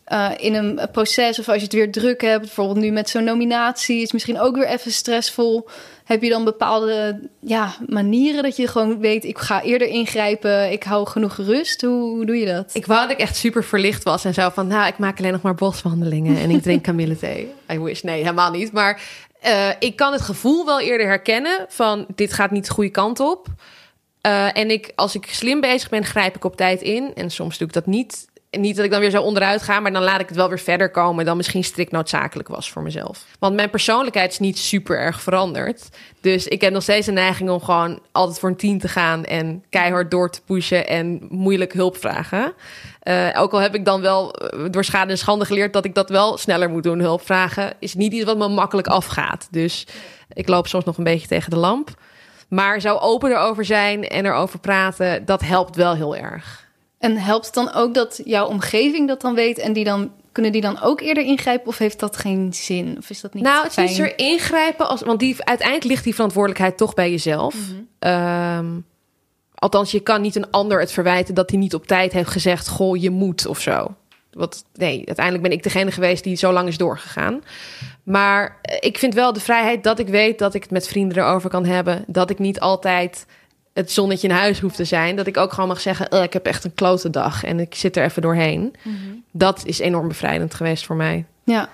eh, in een proces, of als je het weer druk hebt, bijvoorbeeld nu met zo'n nominatie, is misschien ook weer even stressvol. Heb je dan bepaalde ja, manieren dat je gewoon weet, ik ga eerder ingrijpen, ik hou genoeg rust? Hoe, hoe doe je dat? Ik wou dat ik echt super verlicht was en zo van... nou, ik maak alleen nog maar boswandelingen en ik drink <laughs> kamillethee. I wish. Nee, helemaal niet. Maar eh, ik kan het gevoel wel eerder herkennen van... dit gaat niet de goede kant op. Eh, en ik, als ik slim bezig ben, grijp ik op tijd in. En soms doe ik dat niet. Niet dat ik dan weer zo onderuit ga, maar dan laat ik het wel weer verder komen dan misschien strikt noodzakelijk was voor mezelf. Want mijn persoonlijkheid is niet super erg veranderd. Dus ik heb nog steeds een neiging om gewoon altijd voor een tien te gaan en keihard door te pushen en moeilijk hulp vragen. Eh, ook al heb ik dan wel eh, door schade en schande geleerd dat ik dat wel sneller moet doen, hulp vragen, is niet iets wat me makkelijk afgaat. Dus ik loop soms nog een beetje tegen de lamp. Maar zo open erover zijn en erover praten, dat helpt wel heel erg. En helpt het dan ook dat jouw omgeving dat dan weet en die dan kunnen die dan ook eerder ingrijpen of heeft dat geen zin? Of is dat niet nou, het is er ingrijpen, als, want die, uiteindelijk ligt die verantwoordelijkheid toch bij jezelf. Ehm, althans, je kan niet een ander het verwijten dat hij niet op tijd heeft gezegd: Goh, je moet of zo. Wat, nee, uiteindelijk ben ik degene geweest die zo lang is doorgegaan. Maar ik vind wel de vrijheid dat ik weet dat ik het met vrienden erover kan hebben. Dat ik niet altijd het zonnetje in huis hoef te zijn. Dat ik ook gewoon mag zeggen: "Eh, Ik heb echt een klote dag en ik zit er even doorheen. Dat is enorm bevrijdend geweest voor mij. Ja.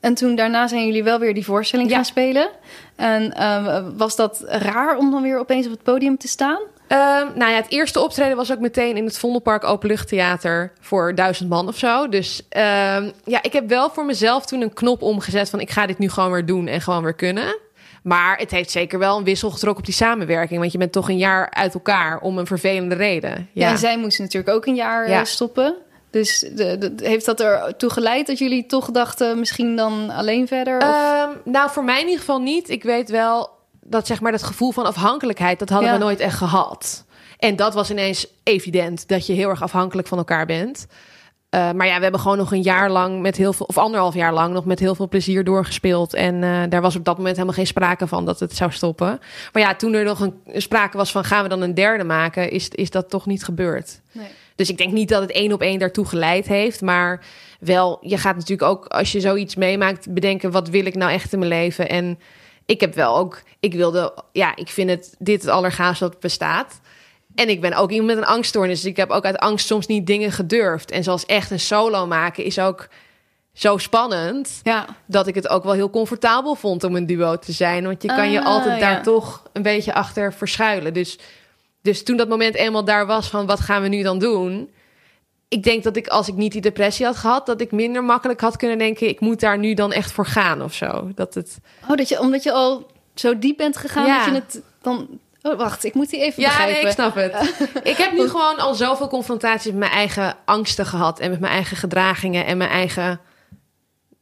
En toen daarna zijn jullie wel weer die voorstelling Ja. gaan spelen. En eh, was dat raar om dan weer opeens op het podium te staan? Ehm, nou ja, het eerste optreden was ook meteen in het Vondelpark Openluchttheater voor duizend man of zo. Dus ehm, ja, ik heb wel voor mezelf toen een knop omgezet van ik ga dit nu gewoon weer doen en gewoon weer kunnen. Maar het heeft zeker wel een wissel getrokken op die samenwerking. Want je bent toch een jaar uit elkaar om een vervelende reden. Ja. Ja, en zij moesten natuurlijk ook een jaar Ja. eh, stoppen. Dus de, de- heeft dat ertoe geleid dat jullie toch dachten misschien dan alleen verder? Of? Ehm, nou, voor mij in ieder geval niet. Ik weet wel dat zeg maar dat gevoel van afhankelijkheid, dat hadden Ja. we nooit echt gehad. En dat was ineens evident dat je heel erg afhankelijk van elkaar bent. Eh, maar ja, we hebben gewoon nog een jaar lang met heel veel, of anderhalf jaar lang nog met heel veel plezier doorgespeeld. En eh, daar was op dat moment helemaal geen sprake van dat het zou stoppen. Maar ja, toen er nog een sprake was van gaan we dan een derde maken, is, is dat toch niet gebeurd. Nee. Dus ik denk niet dat het één op één daartoe geleid heeft. Maar wel, je gaat natuurlijk ook als je zoiets meemaakt, bedenken: wat wil ik nou echt in mijn leven? En ik heb wel ook, ik wilde, ja, ik vind het dit het allergaafste wat bestaat. En ik ben ook iemand met een angststoornis. Dus ik heb ook uit angst soms niet dingen gedurfd. En zoals echt een solo maken is ook zo spannend. Ja, Dat ik het ook wel heel comfortabel vond om een duo te zijn. Want je kan je Ah, altijd daar ja. toch een beetje achter verschuilen. Dus, dus toen dat moment eenmaal daar was van wat gaan we nu dan doen? Ik denk dat ik als ik niet die depressie had gehad, dat ik minder makkelijk had kunnen denken, ik moet daar nu dan echt voor gaan of zo. Dat het. oh, dat je, omdat je al zo diep bent gegaan, Ja. dat je het dan... Oh, wacht, ik moet die even Ja, begrijpen. nee, ik snap het. <laughs> ik heb nu gewoon al zoveel confrontaties met mijn eigen angsten gehad en met mijn eigen gedragingen en mijn eigen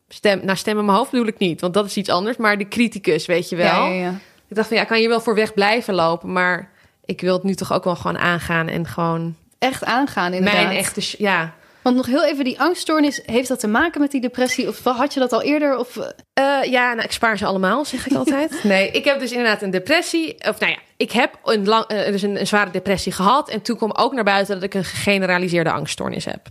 stem. Nou, stem in mijn hoofd bedoel ik niet, want dat is iets anders. Maar de criticus, weet je wel. Ja, ja, ja. Ik dacht van ja, kan je wel voor weg blijven lopen, maar ik wil het nu toch ook wel gewoon aangaan en gewoon Echt aangaan, inderdaad. mijn echte, ja. Want nog heel even, die angststoornis, heeft dat te maken met die depressie? Of had je dat al eerder? Of, eh, Eh, ja, nou, ik spaar ze allemaal, zeg ik altijd. <laughs> Nee, ik heb dus inderdaad een depressie. Of nou ja, ik heb een, lang, eh, dus een, een zware depressie gehad. En toen kwam ook naar buiten dat ik een gegeneraliseerde angststoornis heb.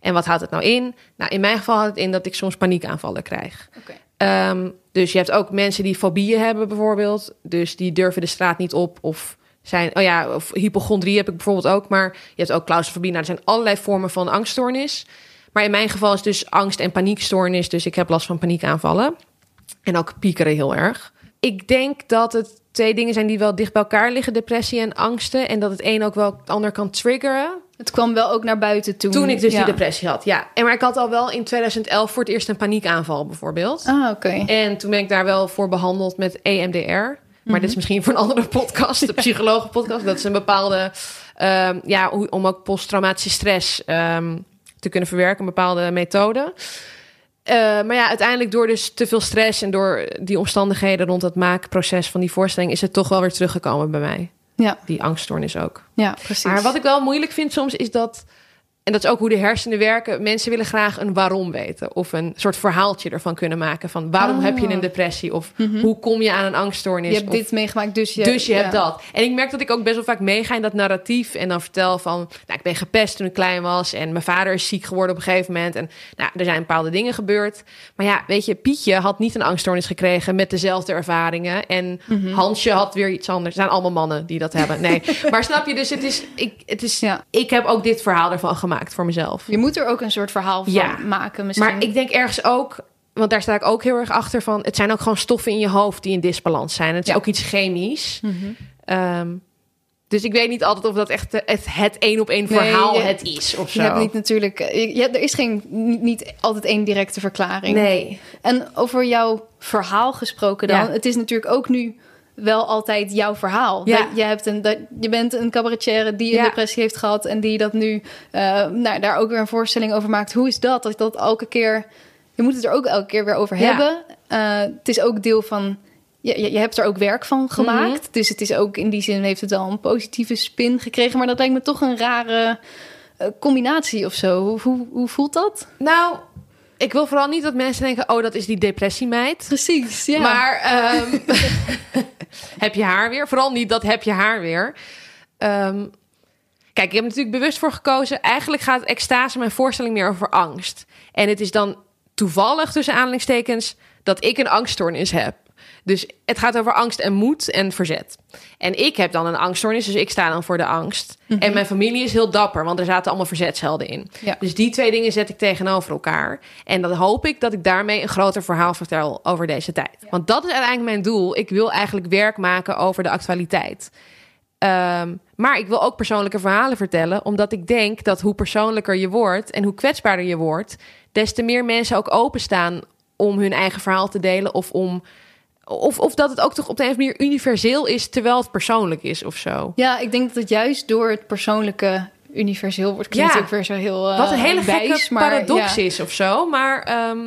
En wat houdt het nou in? Nou, in mijn geval houdt het in dat ik soms paniekaanvallen krijg. Ehm, dus je hebt ook mensen die fobieën hebben bijvoorbeeld. Dus die durven de straat niet op of zijn... Oh ja, of hypochondrie heb ik bijvoorbeeld ook. Maar je hebt ook claustrofobie. Nou, er zijn allerlei vormen van angststoornis. Maar in mijn geval is dus angst- en paniekstoornis. Dus ik heb last van paniekaanvallen. En ook piekeren heel erg. Ik denk dat het twee dingen zijn die wel dicht bij elkaar liggen. Depressie en angsten. En dat het een ook wel het ander kan triggeren. Het kwam wel ook naar buiten toen. Toen ik dus Ja. die depressie had, ja. En maar ik had al wel in 2011 voor het eerst een paniekaanval bijvoorbeeld. Ah, oké. En toen ben ik daar wel voor behandeld met EMDR. Maar Mhm. dit is misschien voor een andere podcast, de <laughs> psychologenpodcast. Dat is een bepaalde, ehm, ja, om ook posttraumatische stress ehm, te kunnen verwerken, een bepaalde methode. Eh, maar ja, uiteindelijk door dus te veel stress en door die omstandigheden rond het maakproces van die voorstelling, is het toch wel weer teruggekomen bij mij. Ja, Die angststoornis ook. ja, precies. Maar wat ik wel moeilijk vind soms is dat. En dat is ook hoe de hersenen werken. Mensen willen graag een waarom weten. Of een soort verhaaltje ervan kunnen maken. Van waarom Ah. heb je een depressie? Of hoe kom je aan een angststoornis? je hebt Of- dit meegemaakt, dus je... dus je hebt dat. En ik merk dat ik ook best wel vaak meega in dat narratief. En dan vertel van, nou, ik ben gepest toen ik klein was. En mijn vader is ziek geworden op een gegeven moment. En nou, er zijn bepaalde dingen gebeurd. Maar ja, weet je, Pietje had niet een angststoornis gekregen met dezelfde ervaringen. En Mhm. Hansje had weer iets anders. Het zijn allemaal mannen die dat hebben. Nee, <laughs> maar snap je? Dus het is, ik, het is, Ja. ik heb ook dit verhaal ervan gemaakt voor mezelf. Je moet er ook een soort verhaal van Ja. maken misschien. Maar ik denk ergens ook, want daar sta ik ook heel erg achter van. Het zijn ook gewoon stoffen in je hoofd die in disbalans zijn. Het is Ja. ook iets chemisch. Mhm. Ehm, dus ik weet niet altijd of dat echt het, het één op één Nee, verhaal je- het is of Je zo. hebt niet natuurlijk... Je, je- er is geen, niet, niet altijd één directe verklaring. Nee. En over jouw verhaal gesproken dan. Ja. Het is natuurlijk ook nu wel altijd jouw verhaal. Ja. Dat je, hebt een, dat, je bent een cabaretière die een Ja. depressie heeft gehad... en die dat nu eh, nou, daar ook weer een voorstelling over maakt. Hoe is dat? Dat dat elke keer... Je moet het er ook elke keer weer over Ja. hebben. Eh, het is ook deel van... Je, je, hebt er ook werk van gemaakt. Mhm. Dus het is ook in die zin heeft het al een positieve spin gekregen. Maar dat lijkt me toch een rare eh, combinatie of zo. Hoe, hoe, hoe voelt dat? Nou, ik wil vooral niet dat mensen denken... oh, dat is die depressiemeid. Precies, ja. Maar ehm, <laughs> heb je haar weer? Vooral niet dat heb je haar weer. Ehm, kijk, ik heb er natuurlijk bewust voor gekozen. Eigenlijk gaat extase mijn voorstelling meer over angst. En het is dan toevallig tussen aanhalingstekens dat ik een angststoornis heb. Dus het gaat over angst en moed en verzet. En ik heb dan een angststoornis, dus ik sta dan voor de angst. En mijn familie is heel dapper, want er zaten allemaal verzetshelden in. Ja. Dus die twee dingen zet ik tegenover elkaar. En dan hoop ik dat ik daarmee een groter verhaal vertel over deze tijd. Want dat is uiteindelijk mijn doel. Ik wil eigenlijk werk maken over de actualiteit. Ehm, maar ik wil ook persoonlijke verhalen vertellen, omdat ik denk dat hoe persoonlijker je wordt en hoe kwetsbaarder je wordt, des te meer mensen ook openstaan om hun eigen verhaal te delen of om. Of, of dat het ook toch op de een of andere manier universeel is, terwijl het persoonlijk is of zo. Ja, ik denk dat het juist door het persoonlijke universeel wordt. Klinkt Ja. ook weer zo heel. eh, Wat een hele wijs, gekke maar paradox ja. is of zo. Maar ehm,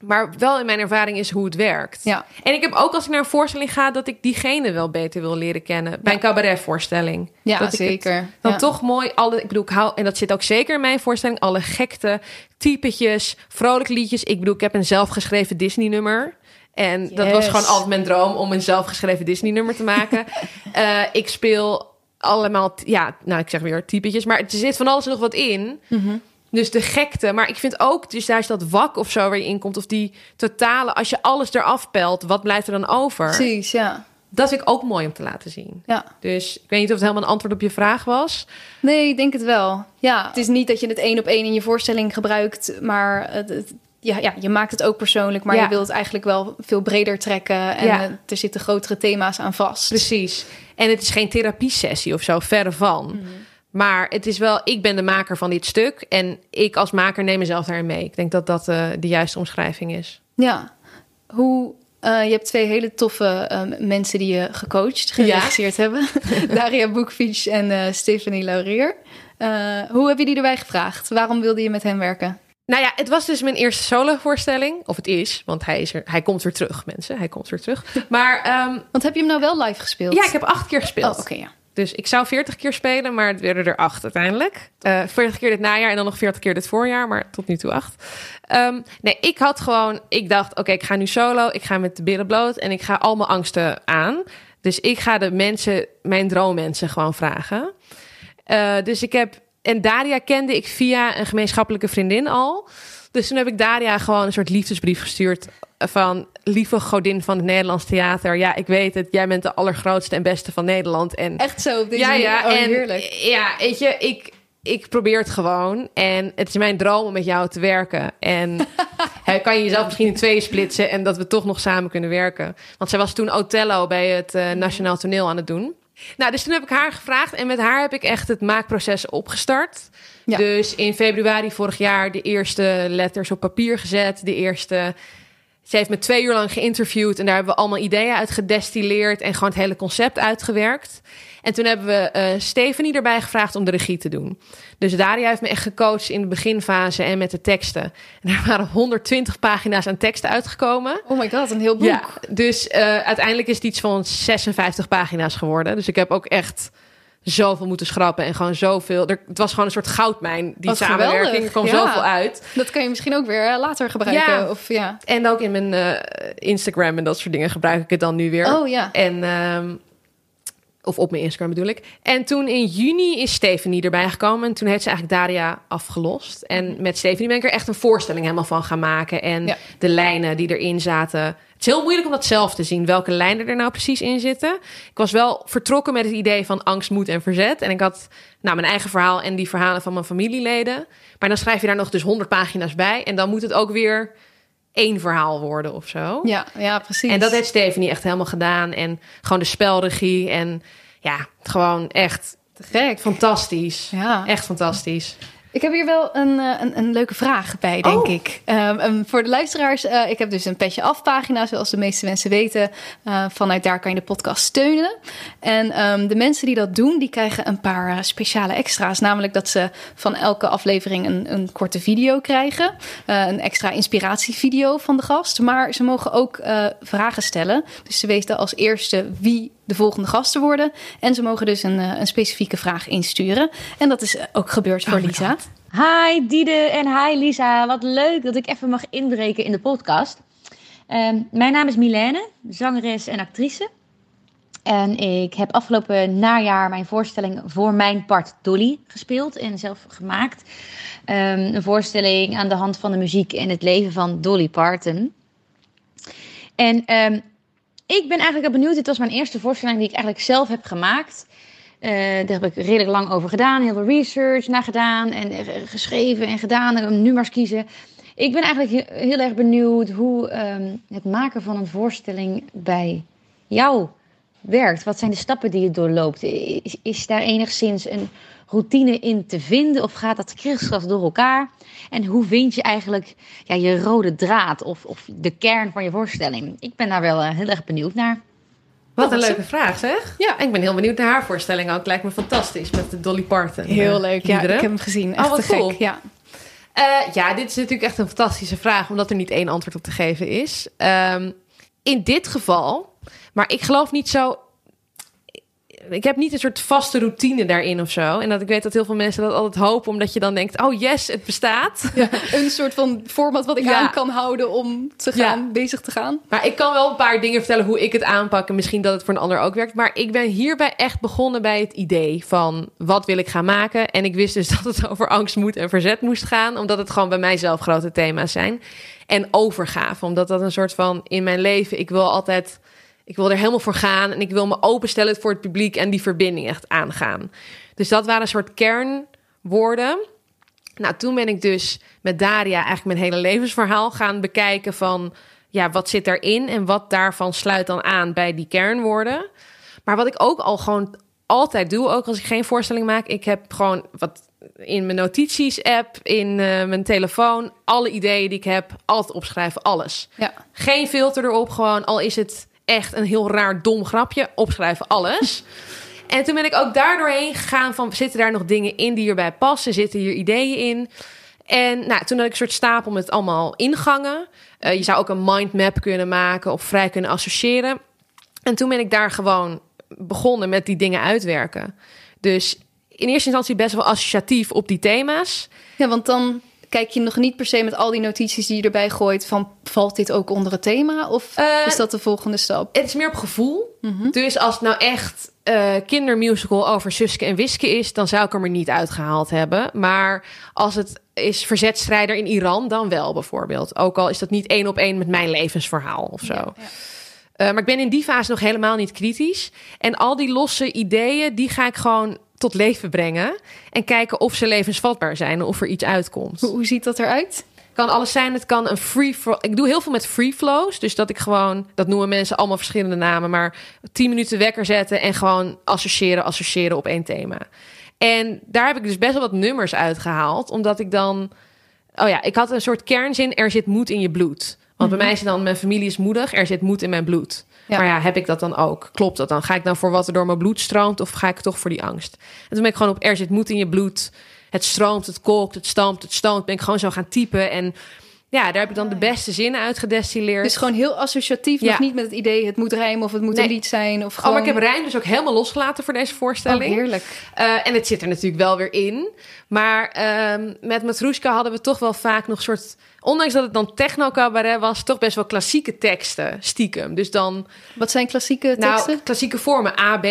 Maar wel in mijn ervaring is hoe het werkt. Ja. En ik heb ook als ik naar een voorstelling ga, dat ik diegene wel beter wil leren kennen. Bij een cabaretvoorstelling. Ja, dat ik zeker. dan toch mooi alle. Ik bedoel, ik hou, en dat zit ook zeker in mijn voorstelling. Alle gekte, typetjes, vrolijke liedjes. Ik bedoel, ik heb een zelfgeschreven Disney-nummer. En dat was gewoon altijd mijn droom om een zelfgeschreven Disney-nummer te maken. <laughs> Eh, ik speel allemaal, ja, nou, ik zeg weer typetjes, maar er zit van alles en nog wat in. Mhm. Dus de gekte. Maar ik vind ook, dus daar is dat wak of zo waar je in komt. Of die totale, als je alles eraf pelt, wat blijft er dan over? Precies, ja. Dat vind ik ook mooi om te laten zien. ja. Dus ik weet niet of het helemaal een antwoord op je vraag was. Nee, ik denk het wel. Ja, het is niet dat je het één op één in je voorstelling gebruikt, maar het, het- ja, ja, je maakt het ook persoonlijk, maar Ja. je wilt het eigenlijk wel veel breder trekken en Ja. eh, er zitten grotere thema's aan vast. Precies. En het is geen therapiesessie of zo, verre van. Mhm. Maar het is wel, ik ben de maker van dit stuk. En ik als maker neem mezelf daarin mee. Ik denk dat dat eh, de juiste omschrijving is. Ja. Hoe, eh, je hebt twee hele toffe mensen die je gecoacht, geregisseerd hebben. <laughs> Daria Boekfiets en Stephanie Laurier. Hoe heb je die erbij gevraagd? Waarom wilde je met hen werken? Nou ja, het was dus mijn eerste solo-voorstelling. Of het is, want hij, is er, hij komt weer terug, mensen. Hij komt weer terug. <laughs> Maar ehm, Want heb je hem nou wel live gespeeld? ja, ik heb acht keer gespeeld. Oh, oké, ja. Dus ik zou 40 keer spelen, maar het werden er acht uiteindelijk. Eh 40 keer dit najaar en dan nog 40 keer dit voorjaar, maar tot nu toe acht. Ehm, nee, ik had gewoon, ik dacht, oké, ik ga nu solo, ik ga met de billen bloot en ik ga al mijn angsten aan. Dus ik ga de mensen, mijn droommensen gewoon vragen. Eh, dus ik heb, en Daria kende ik via een gemeenschappelijke vriendin al. Dus toen heb ik Daria gewoon een soort liefdesbrief gestuurd van lieve godin van het Nederlands theater. Ja, ik weet het, jij bent de allergrootste en beste van Nederland. En Echt zo op deze ja, ja, Oh, en heerlijk. ja, weet je, ik, ik probeer het gewoon. En het is mijn droom om met jou te werken. En <laughs> kan je jezelf misschien in twee splitsen en dat we toch nog samen kunnen werken. Want zij was toen Othello bij het eh, Nationaal Toneel aan het doen. Nou, dus toen heb ik haar gevraagd en met haar heb ik echt het maakproces opgestart. Ja. Dus in februari vorig jaar de eerste letters op papier gezet, de eerste ze heeft me twee uur lang geïnterviewd en daar hebben we allemaal ideeën uit gedestilleerd en gewoon het hele concept uitgewerkt. En toen hebben we eh Stephanie erbij gevraagd om de regie te doen. Dus Daria heeft me echt gecoacht in de beginfase en met de teksten. En er waren 120 pagina's aan teksten uitgekomen. Oh my god, een heel boek. Ja, dus eh, uiteindelijk is het iets van 56 pagina's geworden. Dus ik heb ook echt zoveel moeten schrappen en gewoon zoveel. Er, het was gewoon een soort goudmijn, die Wat samenwerking. geweldig, Er kwam ja. zoveel uit. Dat kan je misschien ook weer eh, later gebruiken. Ja. Of, ja. En ook in mijn eh, Instagram en dat soort dingen gebruik ik het dan nu weer. Oh ja. En, ehm, of op mijn Instagram bedoel ik. En toen in juni is Stephanie erbij gekomen. En toen heeft ze eigenlijk Daria afgelost. En met Stephanie ben ik er echt een voorstelling helemaal van gaan maken. En Ja. de lijnen die erin zaten. Het is heel moeilijk om dat zelf te zien, welke lijnen er nou precies in zitten. Ik was wel vertrokken met het idee van angst, moed en verzet. En ik had nou, mijn eigen verhaal en die verhalen van mijn familieleden. Maar dan schrijf je daar nog dus 100 pagina's bij. En dan moet het ook weer één verhaal worden of zo. Ja, ja, precies. En dat heeft Stephanie echt helemaal gedaan. En gewoon de spelregie. En ja, gewoon echt gek. fantastisch. Ja. Echt fantastisch. Ik heb hier wel een, eh, een, een leuke vraag bij, denk Oh. ik. Ehm, en voor de luisteraars, eh, ik heb dus een petje af pagina, zoals de meeste mensen weten. Eh, vanuit daar kan je de podcast steunen. En ehm, de mensen die dat doen, die krijgen een paar speciale extra's. Namelijk dat ze van elke aflevering een, een korte video krijgen. Een extra inspiratievideo van de gast. Maar ze mogen ook vragen stellen. Dus ze weten als eerste wie de volgende gasten worden. En ze mogen dus een, eh, een specifieke vraag insturen. En dat is ook gebeurd voor my Lisa. Hi Diede en hi Lisa. Wat leuk dat ik even mag inbreken in de podcast. Ehm, mijn naam is Milene, zangeres en actrice. En ik heb afgelopen najaar mijn voorstelling voor mijn part Dolly gespeeld en zelf gemaakt. Ehm, een voorstelling aan de hand van de muziek en het leven van Dolly Parton. En ehm, ik ben eigenlijk benieuwd. Dit was mijn eerste voorstelling die ik eigenlijk zelf heb gemaakt. Eh, daar heb ik redelijk lang over gedaan. Heel veel research naar gedaan. En eh, geschreven en gedaan. En nummers kiezen. Ik ben eigenlijk he- heel erg benieuwd hoe ehm, het maken van een voorstelling bij jou werkt. Wat zijn de stappen die je doorloopt? Is, is daar enigszins een routine in te vinden? Of gaat dat kriskras door elkaar? En hoe vind je eigenlijk ja, je rode draad of, of de kern van je voorstelling? Ik ben daar wel eh, heel erg benieuwd naar. Wat een leuke vraag, zeg. Ja. Ik ben heel benieuwd naar haar voorstelling ook. Lijkt me fantastisch met de Dolly Parton. Heel eh, leuk. Ja, ik heb hem gezien. Oh, Echt wat te gek. Ja. Eh, ja, dit is natuurlijk echt een fantastische vraag, omdat er niet één antwoord op te geven is. Ehm, in dit geval, maar ik geloof niet zo. Ik heb niet een soort vaste routine daarin of zo. En dat ik weet dat heel veel mensen dat altijd hopen, omdat je dan denkt: oh yes, het bestaat. <laughs> Ja, een soort van format wat ik Ja. aan kan houden om te Ja. gaan, bezig te gaan. Maar ik kan wel een paar dingen vertellen hoe ik het aanpak. En misschien dat het voor een ander ook werkt. Maar ik ben hierbij echt begonnen bij het idee van wat wil ik gaan maken. En ik wist dus <laughs> dat het over angst, moed en verzet moest gaan. Omdat het gewoon bij mijzelf grote thema's zijn. En overgave. Omdat dat een soort van in mijn leven. Ik wil altijd. Ik wil er helemaal voor gaan. En ik wil me openstellen voor het publiek. En die verbinding echt aangaan. Dus dat waren een soort kernwoorden. Nou, toen ben ik dus met Daria eigenlijk mijn hele levensverhaal gaan bekijken van ja, wat zit daarin en wat daarvan sluit dan aan bij die kernwoorden. Maar wat ik ook al gewoon altijd doe, ook als ik geen voorstelling maak, ik heb gewoon wat in mijn notities app, in eh, mijn telefoon, alle ideeën die ik heb, altijd opschrijven, alles. Ja. Geen filter erop, gewoon al is het echt een heel raar dom grapje, opschrijven alles. <laughs> En toen ben ik ook daardoorheen gegaan van zitten daar nog dingen in die hierbij passen, zitten hier ideeën in. En nou, toen had ik een soort stapel met allemaal ingangen. Eh, je zou ook een mindmap kunnen maken of vrij kunnen associëren. En toen ben ik daar gewoon begonnen met die dingen uitwerken. Dus in eerste instantie best wel associatief op die thema's. ja, want dan kijk je nog niet per se met al die notities die je erbij gooit van valt dit ook onder het thema of Eh, is dat de volgende stap? Het is meer op gevoel. Mhm. Dus als het nou echt eh kindermusical over Suske en Wiske is, dan zou ik hem er niet uitgehaald hebben. Maar als het is verzetstrijder in Iran, dan wel bijvoorbeeld. Ook al is dat niet één op één met mijn levensverhaal of zo. Ja, ja. Eh, maar ik ben in die fase nog helemaal niet kritisch. En al die losse ideeën, die ga ik gewoon tot leven brengen. En kijken of ze levensvatbaar zijn, of er iets uitkomt. Hoe, hoe ziet dat eruit? kan alles zijn. Het kan een free flow. Ik doe heel veel met free flows. Dus dat ik gewoon, dat noemen mensen allemaal verschillende namen, maar 10 minuten wekker zetten en gewoon associëren, associëren op één thema. En daar heb ik dus best wel wat nummers uitgehaald, omdat ik dan, oh ja, ik had een soort kernzin: er zit moed in je bloed. Want bij mij is dan, mijn familie is moedig, er zit moed in mijn bloed. Ja. Maar ja, heb ik dat dan ook? Klopt dat dan? Ga ik dan voor wat er door mijn bloed stroomt of ga ik toch voor die angst? En toen ben ik gewoon op er zit moed in je bloed. Het stroomt, het kolkt, het stampt, het stoomt. Ben ik gewoon zo gaan typen. En ja, daar heb ik dan de beste zinnen uit gedestilleerd. Dus gewoon heel associatief, Ja. nog niet met het idee het moet rijmen of het moet Nee. een lied zijn of Oh, maar ik heb rijm dus ook helemaal losgelaten voor deze Oh, voorstelling. heerlijk. Eh, en het zit er natuurlijk wel weer in. Maar ehm, met Matrushka hadden we toch wel vaak nog soort... Ondanks dat het dan techno-cabaret was... toch best wel klassieke teksten, stiekem. Dus dan... Wat zijn klassieke teksten? Nou, klassieke vormen. A, B,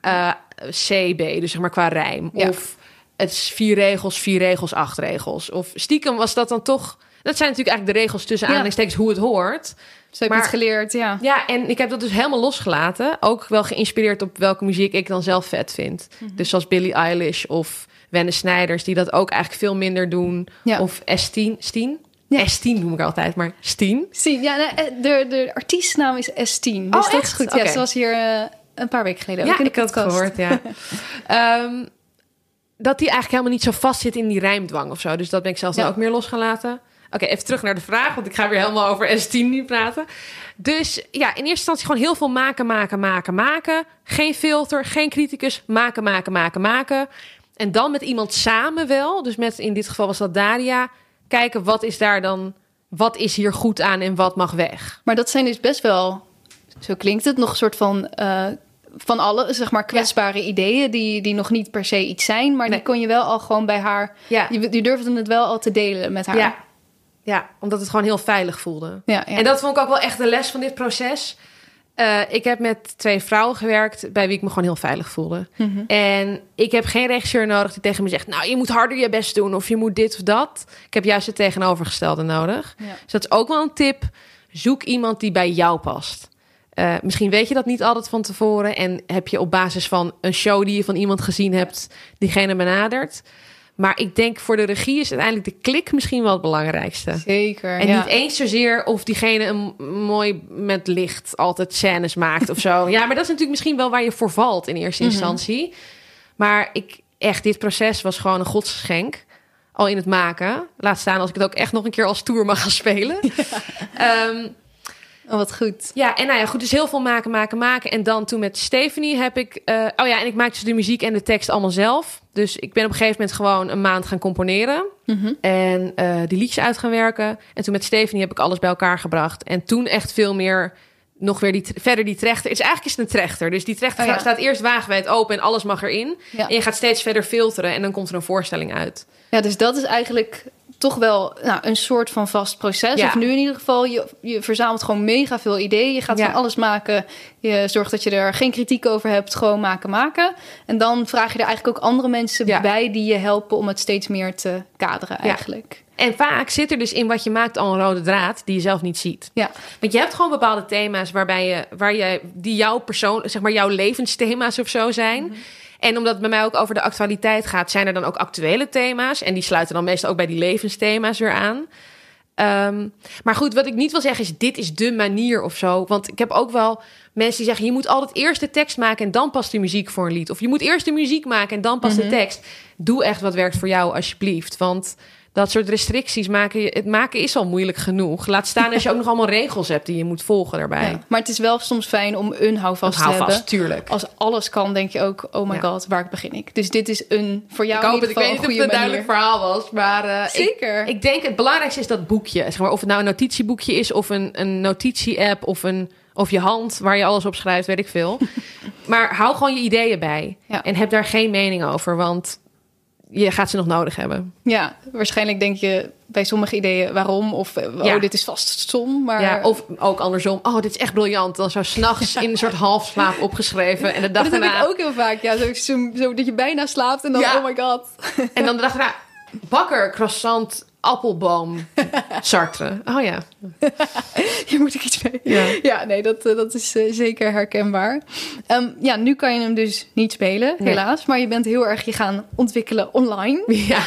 eh, C, B. Dus zeg maar qua rijm. Ja. Of het is vier regels, vier regels, acht regels. Of stiekem was dat dan toch... Dat zijn natuurlijk eigenlijk de regels tussen Ja. aanhalingstekens hoe het hoort. Zo heb maar- het geleerd, ja. Ja, en ik heb dat dus helemaal losgelaten. Ook wel geïnspireerd op welke muziek ik dan zelf vet vind. Mhm. Dus zoals Billie Eilish of Wenne Snijders... die dat ook eigenlijk veel minder doen. Ja. Of S10. Stien? Ja. S10 noem ik altijd, maar Stien. Zie, ja, eh, de, de artiestnaam is S10. Dus Oh, dat echt? is goed. Ja, Oké. ze was hier eh, een paar weken geleden ook Ja, in de ik had het gehoord, ja. <laughs> Ehm, dat die eigenlijk helemaal niet zo vast zit in die rijmdwang of zo. Dus dat ben ik zelfs dan Ja. ook meer losgelaten. Oké, even terug naar de vraag, want ik ga weer helemaal over S10 nu praten. Dus ja, in eerste instantie gewoon heel veel maken, maken, maken, maken. Geen filter, geen criticus. Maken, maken, maken, maken. En dan met iemand samen wel. Dus met, in dit geval was dat Daria. Kijken, wat is daar dan... Wat is hier goed aan en wat mag weg? Maar dat zijn dus best wel, zo klinkt het, nog een soort van... eh, van alle, zeg maar, kwetsbare ideeën die, die nog niet per se iets zijn. Maar Nee. die kon je wel al gewoon bij haar... Ja. Je, je durfde het wel al te delen met haar. Ja. Ja, omdat het gewoon heel veilig voelde. ja, ja. En dat vond ik ook wel echt de les van dit proces. Eh, ik heb met twee vrouwen gewerkt bij wie ik me gewoon heel veilig voelde. Mhm. En ik heb geen regisseur nodig die tegen me zegt: Nou, je moet harder je best doen of je moet dit of dat. Ik heb juist het tegenovergestelde nodig. Ja. Dus dat is ook wel een tip. Zoek iemand die bij jou past. Eh, misschien weet je dat niet altijd van tevoren en heb je op basis van een show die je van iemand gezien hebt, diegene benaderd. Maar ik denk voor de regie is uiteindelijk de klik misschien wel het belangrijkste. Zeker, En ja. niet eens zozeer of diegene een mooi met licht altijd scènes maakt of zo. <laughs> Ja, maar dat is natuurlijk misschien wel waar je voor valt in eerste Mhm. instantie. Maar ik, echt, dit proces was gewoon een godsgeschenk. Al in het maken. Laat staan als ik het ook echt nog een keer als tour mag gaan spelen. <laughs> Ehm, Oh, wat goed. Ja, en nou ja, goed, dus heel veel maken, maken, maken. En dan toen met Stephanie heb ik... eh, oh ja, en ik maak dus de muziek en de tekst allemaal zelf. Dus ik ben op een gegeven moment gewoon een maand gaan componeren. Mhm. En eh, die liedjes uit gaan werken. En toen met Stephanie heb ik alles bij elkaar gebracht. En toen echt veel meer nog weer die, verder die trechter. Het is eigenlijk is het een trechter. Dus die trechter Oh ja. staat eerst wagenwijd open en alles mag erin. Ja. En je gaat steeds verder filteren en dan komt er een voorstelling uit. Ja, dus dat is eigenlijk toch wel nou, een soort van vast proces. Ja. Of nu in ieder geval, je, je verzamelt gewoon mega veel ideeën. Je gaat Ja. van alles maken. Je zorgt dat je er geen kritiek over hebt. Gewoon maken, maken. En dan vraag je er eigenlijk ook andere mensen Ja. bij... die je helpen om het steeds meer te kaderen eigenlijk. En vaak zit er dus in wat je maakt al een rode draad die je zelf niet ziet. Ja, Want je hebt gewoon bepaalde thema's waarbij je, waar je, die jouw persoon, zeg maar jouw levensthema's of zo zijn. Mhm. En omdat het bij mij ook over de actualiteit gaat, zijn er dan ook actuele thema's. En die sluiten dan meestal ook bij die levensthema's weer aan. Ehm, maar goed, wat ik niet wil zeggen is, dit is de manier of zo. Want ik heb ook wel mensen die zeggen, je moet altijd eerst de tekst maken en dan pas de muziek voor een lied. Of je moet eerst de muziek maken en dan pas Mhm. de tekst. Doe echt wat werkt voor jou, alsjeblieft. Want dat soort restricties maken, je- het maken is al moeilijk genoeg. Laat staan als je ook nog allemaal regels hebt die je moet volgen daarbij. ja. Maar het is wel soms fijn om een houvast te Hou hebben. tuurlijk. Als alles kan, denk je ook... oh my Ja. god, waar begin ik? Dus dit is een voor jou Ik hoop het. Ik weet niet of het een duidelijk verhaal was, maar eh, ik, Zeker. ik denk het belangrijkste is dat boekje. Zeg maar, of het nou een notitieboekje is of een, een notitie-app of, een, of je hand waar je alles op schrijft, weet ik veel. <laughs> maar hou gewoon je ideeën bij Ja. en heb daar geen mening over, want je gaat ze nog nodig hebben. Ja, waarschijnlijk denk je bij sommige ideeën waarom. Of eh, oh, Ja. dit is vast stom. Maar Ja, of ook andersom. Oh, dit is echt briljant. Dan zo s'nachts in een soort halfslaap <laughs> opgeschreven en de dag dat heb ik ook heel vaak. Ja, zo, zo, zo dat je bijna slaapt en dan Ja. oh my god. en dan de dag daarna bakker, croissant, appelboom, <laughs> sartre. Oh ja. <laughs> Hier moet ik iets mee. Ja. Ja, nee, dat, eh, dat is eh, zeker herkenbaar. Ehm, ja, nu kan je hem dus niet spelen, Nee. helaas. Maar je bent heel erg je gaan ontwikkelen online. Ja.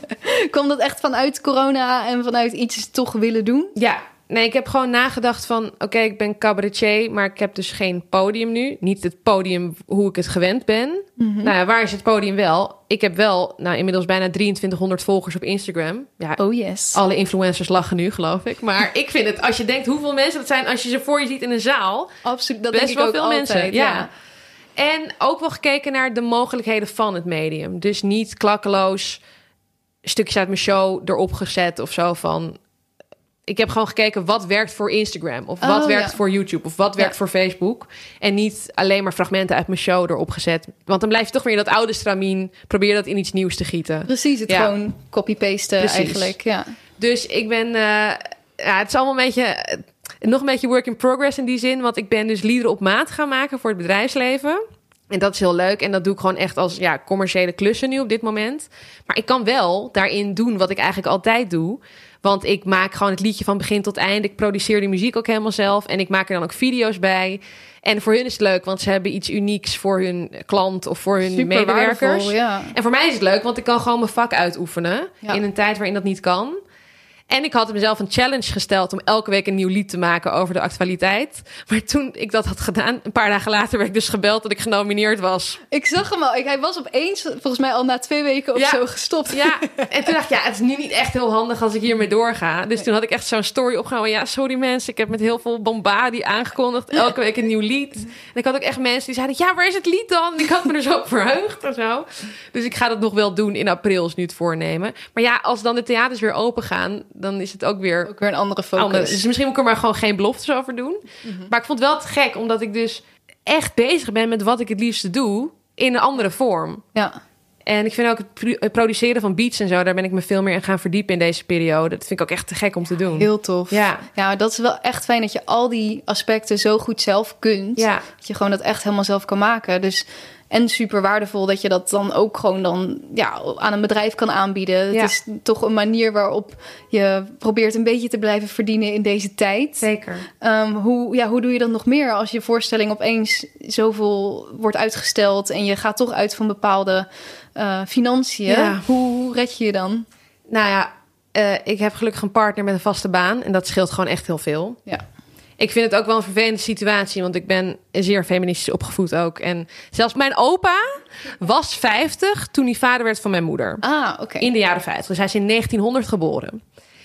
<laughs> Kwam dat echt vanuit corona en vanuit iets toch willen doen? Ja, nee, ik heb gewoon nagedacht van... oké, ik ben cabaretier, maar ik heb dus geen podium nu. Niet het podium hoe ik het gewend ben. Nou ja, waar is het podium wel? Ik heb wel nou, inmiddels bijna 2300 volgers op Instagram. Ja, Oh yes. alle influencers lachen nu, geloof ik. Maar ik vind het, als je denkt hoeveel mensen dat zijn... als je ze voor je ziet in een zaal... Absoluut, dat best denk ik wel ook veel altijd. mensen. Ja. En ook wel gekeken naar de mogelijkheden van het medium. Dus niet klakkeloos stukjes uit mijn show erop gezet of zo van. Ik heb gewoon gekeken wat werkt voor Instagram of wat Oh, werkt ja. voor YouTube of wat werkt Ja. voor Facebook en niet alleen maar fragmenten uit mijn show erop gezet. Want dan blijf je toch weer in dat oude stramien. Probeer dat in iets nieuws te gieten. Precies, het Ja. gewoon copy-pasten eigenlijk. Ja. Dus ik ben, eh, ja, het is allemaal een beetje, eh, nog een beetje work in progress in die zin. Want ik ben dus liederen op maat gaan maken voor het bedrijfsleven. En dat is heel leuk. En dat doe ik gewoon echt als ja, commerciële klussen nu op dit moment. Maar ik kan wel daarin doen wat ik eigenlijk altijd doe. Want ik maak gewoon het liedje van begin tot eind. Ik produceer die muziek ook helemaal zelf. En ik maak er dan ook video's bij. En voor hun is het leuk, want ze hebben iets unieks voor hun klant of voor hun Super medewerkers. waardevol, ja. En voor mij is het leuk, want ik kan gewoon mijn vak uitoefenen Ja. in een tijd waarin dat niet kan. En ik had mezelf een challenge gesteld om elke week een nieuw lied te maken over de actualiteit. Maar toen ik dat had gedaan, een paar dagen later werd ik dus gebeld dat ik genomineerd was. Ik zag hem al. Ik, hij was opeens, volgens mij al na twee weken of Ja. zo gestopt. Ja, <laughs> en toen dacht ik, ja, het is nu niet echt heel handig als ik hiermee doorga. Dus toen had ik echt zo'n story opgenomen. Ja, sorry mensen, ik heb met heel veel bombardie aangekondigd. Elke week een nieuw lied. En ik had ook echt mensen die zeiden, ja, waar is het lied dan? En ik had me er zo op verheugd en zo. Dus ik ga dat nog wel doen in april, is nu het voornemen. Maar ja, als dan de theaters weer open gaan, dan is het ook weer Ook weer een andere focus. Dus misschien moet ik er maar gewoon geen beloftes over doen. Maar ik vond het wel te gek, omdat ik dus echt bezig ben met wat ik het liefste doe in een andere vorm. Ja. En ik vind ook het produceren van beats en zo, daar ben ik me veel meer in gaan verdiepen in deze periode. Dat vind ik ook echt te gek om te doen. Heel tof. Ja. ja, dat is wel echt fijn dat je al die aspecten zo goed zelf kunt. Ja. Dat je gewoon dat echt helemaal zelf kan maken. Dus en super waardevol dat je dat dan ook gewoon dan ja, aan een bedrijf kan aanbieden. Ja. Het is toch een manier waarop je probeert een beetje te blijven verdienen in deze tijd. Zeker. Ehm, hoe, ja, hoe doe je dat nog meer als je voorstelling opeens zoveel wordt uitgesteld en je gaat toch uit van bepaalde eh, financiën? Ja. Hoe, hoe red je je dan? Nou ja, eh, ik heb gelukkig een partner met een vaste baan en dat scheelt gewoon echt heel veel. Ja. Ik vind het ook wel een vervelende situatie, want ik ben zeer feministisch opgevoed ook. En zelfs mijn opa was 50 toen hij vader werd van mijn moeder. Ah, oké. In de jaren 50. Dus hij is in 1900 geboren.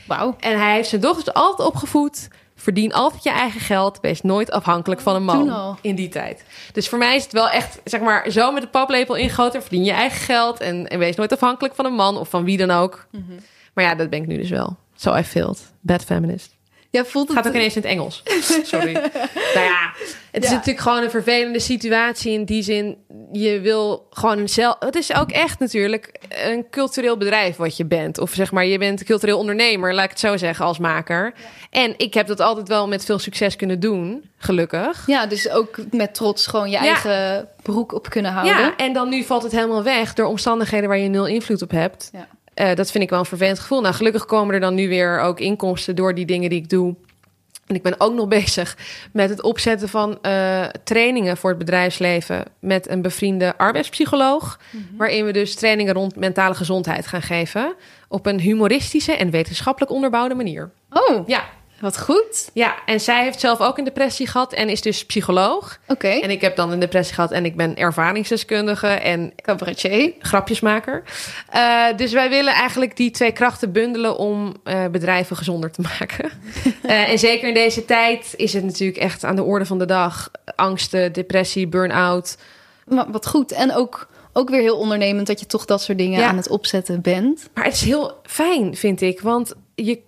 Wauw. En hij heeft zijn dochters altijd opgevoed. Verdien altijd je eigen geld. Wees nooit afhankelijk van een Toen man. al. In die tijd. Dus voor mij is het wel echt, zeg maar, zo met de paplepel ingegoten. Verdien je eigen geld. En, en wees nooit afhankelijk van een man of van wie dan ook. Mhm. Maar ja, dat ben ik nu dus wel. So I failed. Bad feminist. Ja, voelt het... Gaat ook ineens in het Engels. <laughs> Sorry. nou ja, het is Ja. natuurlijk gewoon een vervelende situatie in die zin. Je wil gewoon een zelf. Het is ook echt natuurlijk een cultureel bedrijf wat je bent. Of zeg maar, je bent een cultureel ondernemer, laat ik het zo zeggen, als maker. En ik heb dat altijd wel met veel succes kunnen doen, gelukkig. Ja, dus ook met trots gewoon je Ja. eigen broek op kunnen houden. Ja, en dan nu valt het helemaal weg door omstandigheden waar je nul invloed op hebt. Ja. Eh, dat vind ik wel een vervelend gevoel. Nou, gelukkig komen er dan nu weer ook inkomsten door die dingen die ik doe. En ik ben ook nog <laughs> bezig met het opzetten van eh, trainingen voor het bedrijfsleven met een bevriende arbeidspsycholoog. Waarin we dus trainingen rond mentale gezondheid gaan geven. Op een humoristische en wetenschappelijk onderbouwde manier. Oh, Ja, wat goed. ja, en zij heeft zelf ook een depressie gehad en is dus psycholoog. Oké, En ik heb dan een depressie gehad en ik ben ervaringsdeskundige en cabaretier. grapjesmaker. Eh, dus wij willen eigenlijk die twee krachten bundelen om eh, bedrijven gezonder te maken. <laughs> Eh, en zeker in deze tijd is het natuurlijk echt aan de orde van de dag. Angsten, depressie, burn-out. Maar wat goed. En ook, ook weer heel ondernemend dat je toch dat soort dingen Ja. aan het opzetten bent. Maar het is heel fijn, vind ik. Want je,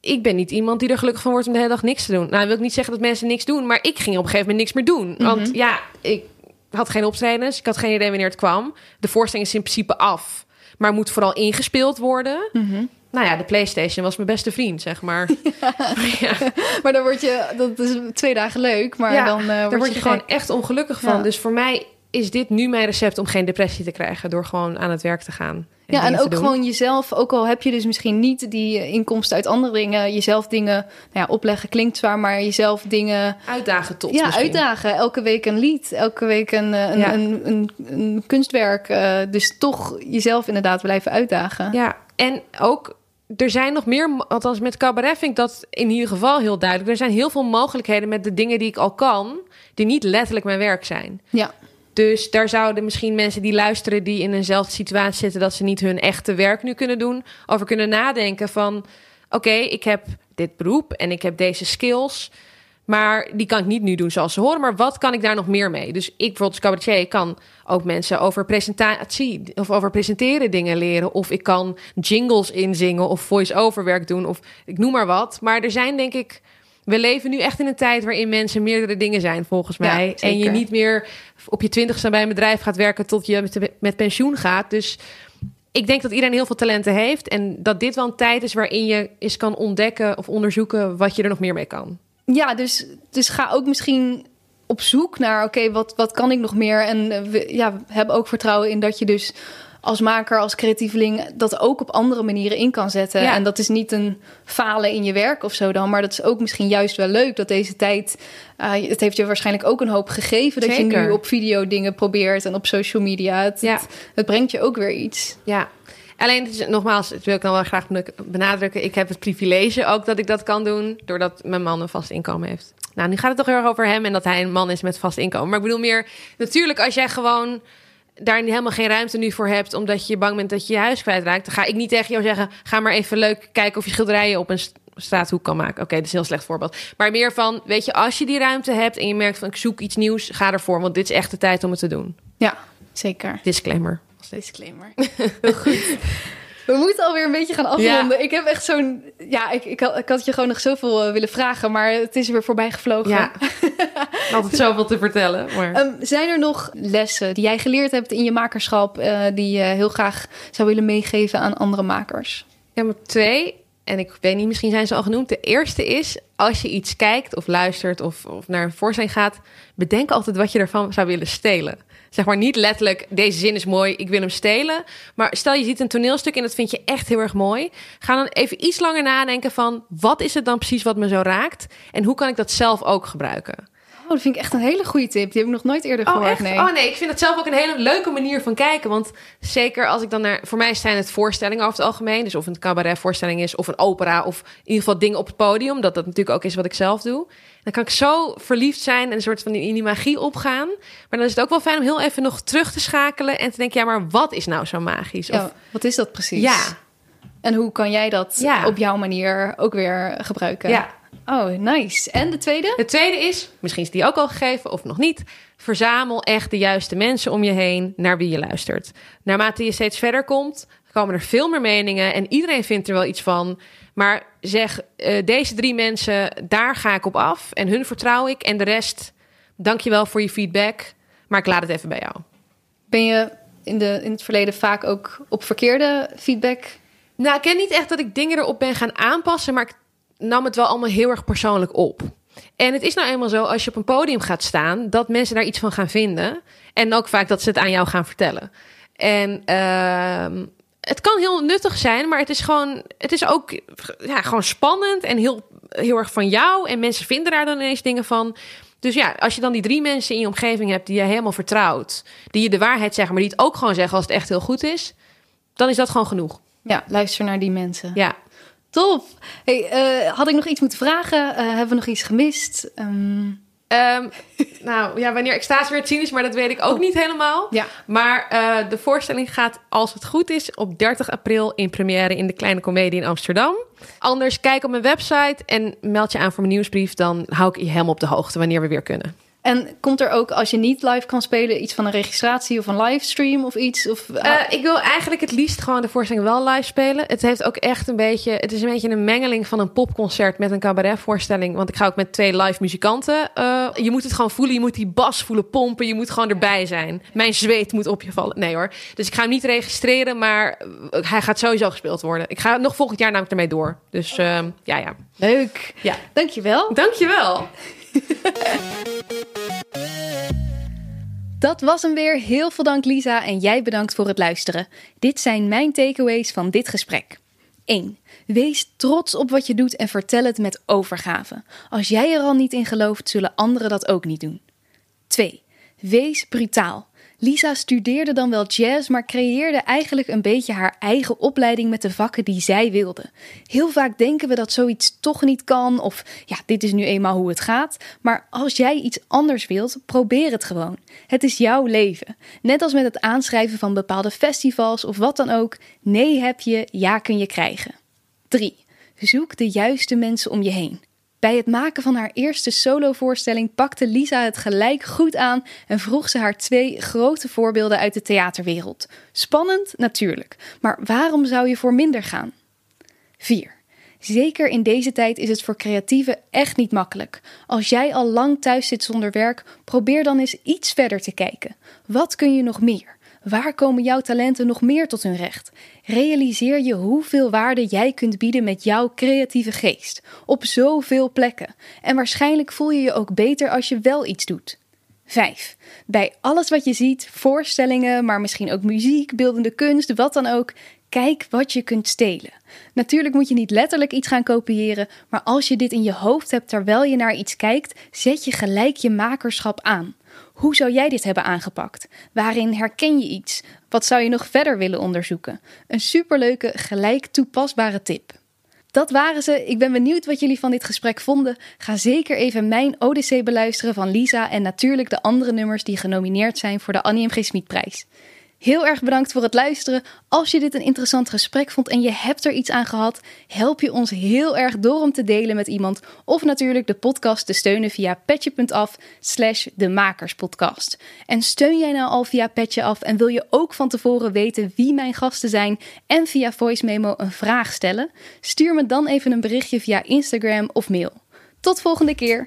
ik ben niet iemand die er gelukkig van wordt om de hele dag niks te doen. Nou, wil ik niet zeggen dat mensen niks doen. Maar ik ging op een gegeven moment niks meer doen. Want ja, ik had geen optredens. Ik had geen idee wanneer het kwam. De voorstelling is in principe af. Maar moet vooral ingespeeld worden. Nou ja, de PlayStation was mijn beste vriend, zeg maar. <laughs> Ja, Maar dan word je, dat is twee dagen leuk, maar Ja, dan eh, daar word je gewoon echt ongelukkig van. Dus voor mij is dit nu mijn recept om geen depressie te krijgen. Door gewoon aan het werk te gaan. Ja, en ook gewoon jezelf, ook al heb je dus misschien niet die eh, inkomsten uit andere dingen, jezelf dingen, nou ja, opleggen klinkt zwaar, maar jezelf dingen uitdagen tot ja, misschien. uitdagen. Elke week een lied, elke week een, eh, een, Ja. een, een, een kunstwerk. eh, dus toch jezelf inderdaad blijven uitdagen. Ja, en ook er zijn nog meer, althans met cabaret vind ik dat in ieder geval heel duidelijk. Er zijn heel veel mogelijkheden met de dingen die ik al kan, die niet letterlijk mijn werk zijn. Ja. Dus daar zouden misschien mensen die luisteren, die in eenzelfde situatie zitten, dat ze niet hun echte werk nu kunnen doen, over kunnen nadenken van: oké, ik heb dit beroep en ik heb deze skills. Maar die kan ik niet nu doen zoals ze horen. Maar wat kan ik daar nog meer mee? Dus ik bijvoorbeeld als cabaretier kan ook mensen over presentatie of over presenteren dingen leren. Of ik kan jingles inzingen of voice-over werk doen of ik noem maar wat. Maar er zijn denk ik... We leven nu echt in een tijd waarin mensen meerdere dingen zijn, volgens Ja, mij. en je niet meer op je twintigste bij een bedrijf gaat werken tot je met, met pensioen gaat. Dus ik denk dat iedereen heel veel talenten heeft. En dat dit wel een tijd is waarin je eens kan ontdekken of onderzoeken wat je er nog meer mee kan. Ja, dus, dus ga ook misschien op zoek naar, oké, wat, wat kan ik nog meer? En eh, we, ja, heb ook vertrouwen in dat je dus als maker, als creatieveling, dat ook op andere manieren in kan zetten. Ja. En dat is niet een falen in je werk of zo dan, maar dat is ook misschien juist wel leuk dat deze tijd, eh, het heeft je waarschijnlijk ook een hoop gegeven dat je nu op video dingen probeert en op social media. Het, Ja. het, het brengt je ook weer iets. Ja. Alleen, is, nogmaals, dat wil ik dan wel graag benadrukken. Ik heb het privilege ook dat ik dat kan doen, doordat mijn man een vast inkomen heeft. Nou, nu gaat het toch heel erg over hem en dat hij een man is met vast inkomen. Maar ik bedoel meer, natuurlijk, als jij gewoon daar helemaal geen ruimte nu voor hebt, omdat je bang bent dat je je huis kwijtraakt, dan ga ik niet tegen jou zeggen: ga maar even leuk kijken of je schilderijen op een st- straathoek kan maken. Oké, dat is een heel slecht voorbeeld. Maar meer van, weet je, als je die ruimte hebt en je merkt van ik zoek iets nieuws, ga ervoor, want dit is echt de tijd om het te doen. Ja, zeker. Disclaimer. Disclaimer. <laughs> Heel goed. We moeten alweer een beetje gaan afronden. Ik heb echt zo'n... Ja, ik, ik, had, ik had je gewoon nog zoveel eh, willen vragen, maar het is weer voorbij gevlogen. Ja, <laughs> altijd zoveel te vertellen. Maar... Ehm, zijn er nog lessen die jij geleerd hebt in je makerschap... eh, die je heel graag zou willen meegeven aan andere makers? Ja, maar twee. En ik weet niet, misschien zijn ze al genoemd. De eerste is, als je iets kijkt of luistert of, of naar een voorstelling gaat... bedenk altijd wat je ervan zou willen stelen. Zeg maar niet letterlijk, deze zin is mooi, ik wil hem stelen. Maar stel je ziet een toneelstuk en dat vind je echt heel erg mooi. Ga dan even iets langer nadenken van... wat is het dan precies wat me zo raakt? En hoe kan ik dat zelf ook gebruiken? Oh, dat vind ik echt een hele goede tip. Die heb ik nog nooit eerder Oh, gehoord. echt? Nee. Oh nee, ik vind het zelf ook een hele leuke manier van kijken. Want zeker als ik dan naar... Voor mij zijn het voorstellingen over het algemeen. Dus of een cabaretvoorstelling is of een opera... of in ieder geval dingen op het podium. Dat dat natuurlijk ook is wat ik zelf doe. Dan kan ik zo verliefd zijn en een soort van in die magie opgaan. Maar dan is het ook wel fijn om heel even nog terug te schakelen... en te denken, ja, maar wat is nou zo magisch? Of, Ja, wat is dat precies? ja, En hoe kan jij dat Ja. op jouw manier ook weer gebruiken? Ja. Oh, nice. En de tweede? Het tweede is, misschien is die ook al gegeven of nog niet, verzamel echt de juiste mensen om je heen naar wie je luistert. Naarmate je steeds verder komt, komen er veel meer meningen en iedereen vindt er wel iets van. Maar zeg, eh, deze drie mensen, daar ga ik op af en hun vertrouw ik. En de rest, dankjewel voor je feedback, maar ik laat het even bij jou. Ben je in, de, in het verleden vaak ook op verkeerde feedback? Nou, ik ken niet echt dat ik dingen erop ben gaan aanpassen, maar ik nam het wel allemaal heel erg persoonlijk op. En het is nou eenmaal zo, als je op een podium gaat staan, dat mensen daar iets van gaan vinden. En ook vaak dat ze het aan jou gaan vertellen. En ehm, het kan heel nuttig zijn, maar het is gewoon, het is ook ja, gewoon spannend en heel, heel erg van jou. En mensen vinden daar dan ineens dingen van. Dus ja, als je dan die drie mensen in je omgeving hebt die je helemaal vertrouwt, die je de waarheid zeggen, maar die het ook gewoon zeggen als het echt heel goed is, dan is dat gewoon genoeg. Ja, luister naar die mensen. Ja. Top. Hey, eh, had ik nog iets moeten vragen? Eh, hebben we nog iets gemist? Ehm, Ehm, nou ja, wanneer extase weer te zien is, maar dat weet ik ook niet helemaal. ja. Maar eh, de voorstelling gaat, als het goed is, op 30 april in première in de Kleine Comedie in Amsterdam. Anders kijk op mijn website en meld je aan voor mijn nieuwsbrief. Dan hou ik je helemaal op de hoogte wanneer we weer kunnen. En komt er ook, als je niet live kan spelen, iets van een registratie of een livestream of iets? Of, Eh, ik wil eigenlijk het liefst gewoon de voorstelling wel live spelen. Het heeft ook echt een beetje, het is een beetje een mengeling van een popconcert met een cabaretvoorstelling. Want ik ga ook met twee live muzikanten. Eh, je moet het gewoon voelen, je moet die bas voelen pompen, je moet gewoon erbij zijn. Mijn zweet moet op je vallen. Nee hoor. Dus ik ga hem niet registreren, maar eh, hij gaat sowieso gespeeld worden. Ik ga nog volgend jaar namelijk ermee door. Dus eh, ja, ja. Leuk. Ja. Dankjewel. Dankjewel. <laughs> Dat was hem weer. Heel veel dank Lisa en jij bedankt voor het luisteren. Dit zijn mijn takeaways van dit gesprek. 1. Wees trots op wat je doet en vertel het met overgave. Als jij er al niet in gelooft, zullen anderen dat ook niet doen. 2. Wees brutaal. Lisa studeerde dan wel jazz, maar creëerde eigenlijk een beetje haar eigen opleiding met de vakken die zij wilde. Heel vaak denken we dat zoiets toch niet kan, of ja, dit is nu eenmaal hoe het gaat. Maar als jij iets anders wilt, probeer het gewoon. Het is jouw leven. Net als met het aanschrijven van bepaalde festivals of wat dan ook. Nee heb je, ja kun je krijgen. 3. Zoek de juiste mensen om je heen. Bij het maken van haar eerste solovoorstelling pakte Lisa het gelijk goed aan en vroeg ze haar twee grote voorbeelden uit de theaterwereld. Spannend, natuurlijk, maar waarom zou je voor minder gaan? 4. Zeker in deze tijd is het voor creatieven echt niet makkelijk. Als jij al lang thuis zit zonder werk, probeer dan eens iets verder te kijken. Wat kun je nog meer? Waar komen jouw talenten nog meer tot hun recht? Realiseer je hoeveel waarde jij kunt bieden met jouw creatieve geest. Op zoveel plekken. En waarschijnlijk voel je je ook beter als je wel iets doet. 5. Bij alles wat je ziet, voorstellingen, maar misschien ook muziek, beeldende kunst, wat dan ook, kijk wat je kunt stelen. Natuurlijk moet je niet letterlijk iets gaan kopiëren, maar als je dit in je hoofd hebt terwijl je naar iets kijkt, zet je gelijk je makerschap aan. Hoe zou jij dit hebben aangepakt? Waarin herken je iets? Wat zou je nog verder willen onderzoeken? Een superleuke, gelijk toepasbare tip. Dat waren ze. Ik ben benieuwd wat jullie van dit gesprek vonden. Ga zeker even mijn Odyssee beluisteren van Lisa en natuurlijk de andere nummers die genomineerd zijn voor de Annie M. G. Smitprijs. Heel erg bedankt voor het luisteren. Als je dit een interessant gesprek vond en je hebt er iets aan gehad, help je ons heel erg door om te delen met iemand of natuurlijk de podcast te steunen via petje.af slash de makerspodcast. En steun jij nou al via Petje Af en wil je ook van tevoren weten wie mijn gasten zijn en via voice memo een vraag stellen? Stuur me dan even een berichtje via Instagram of mail. Tot volgende keer!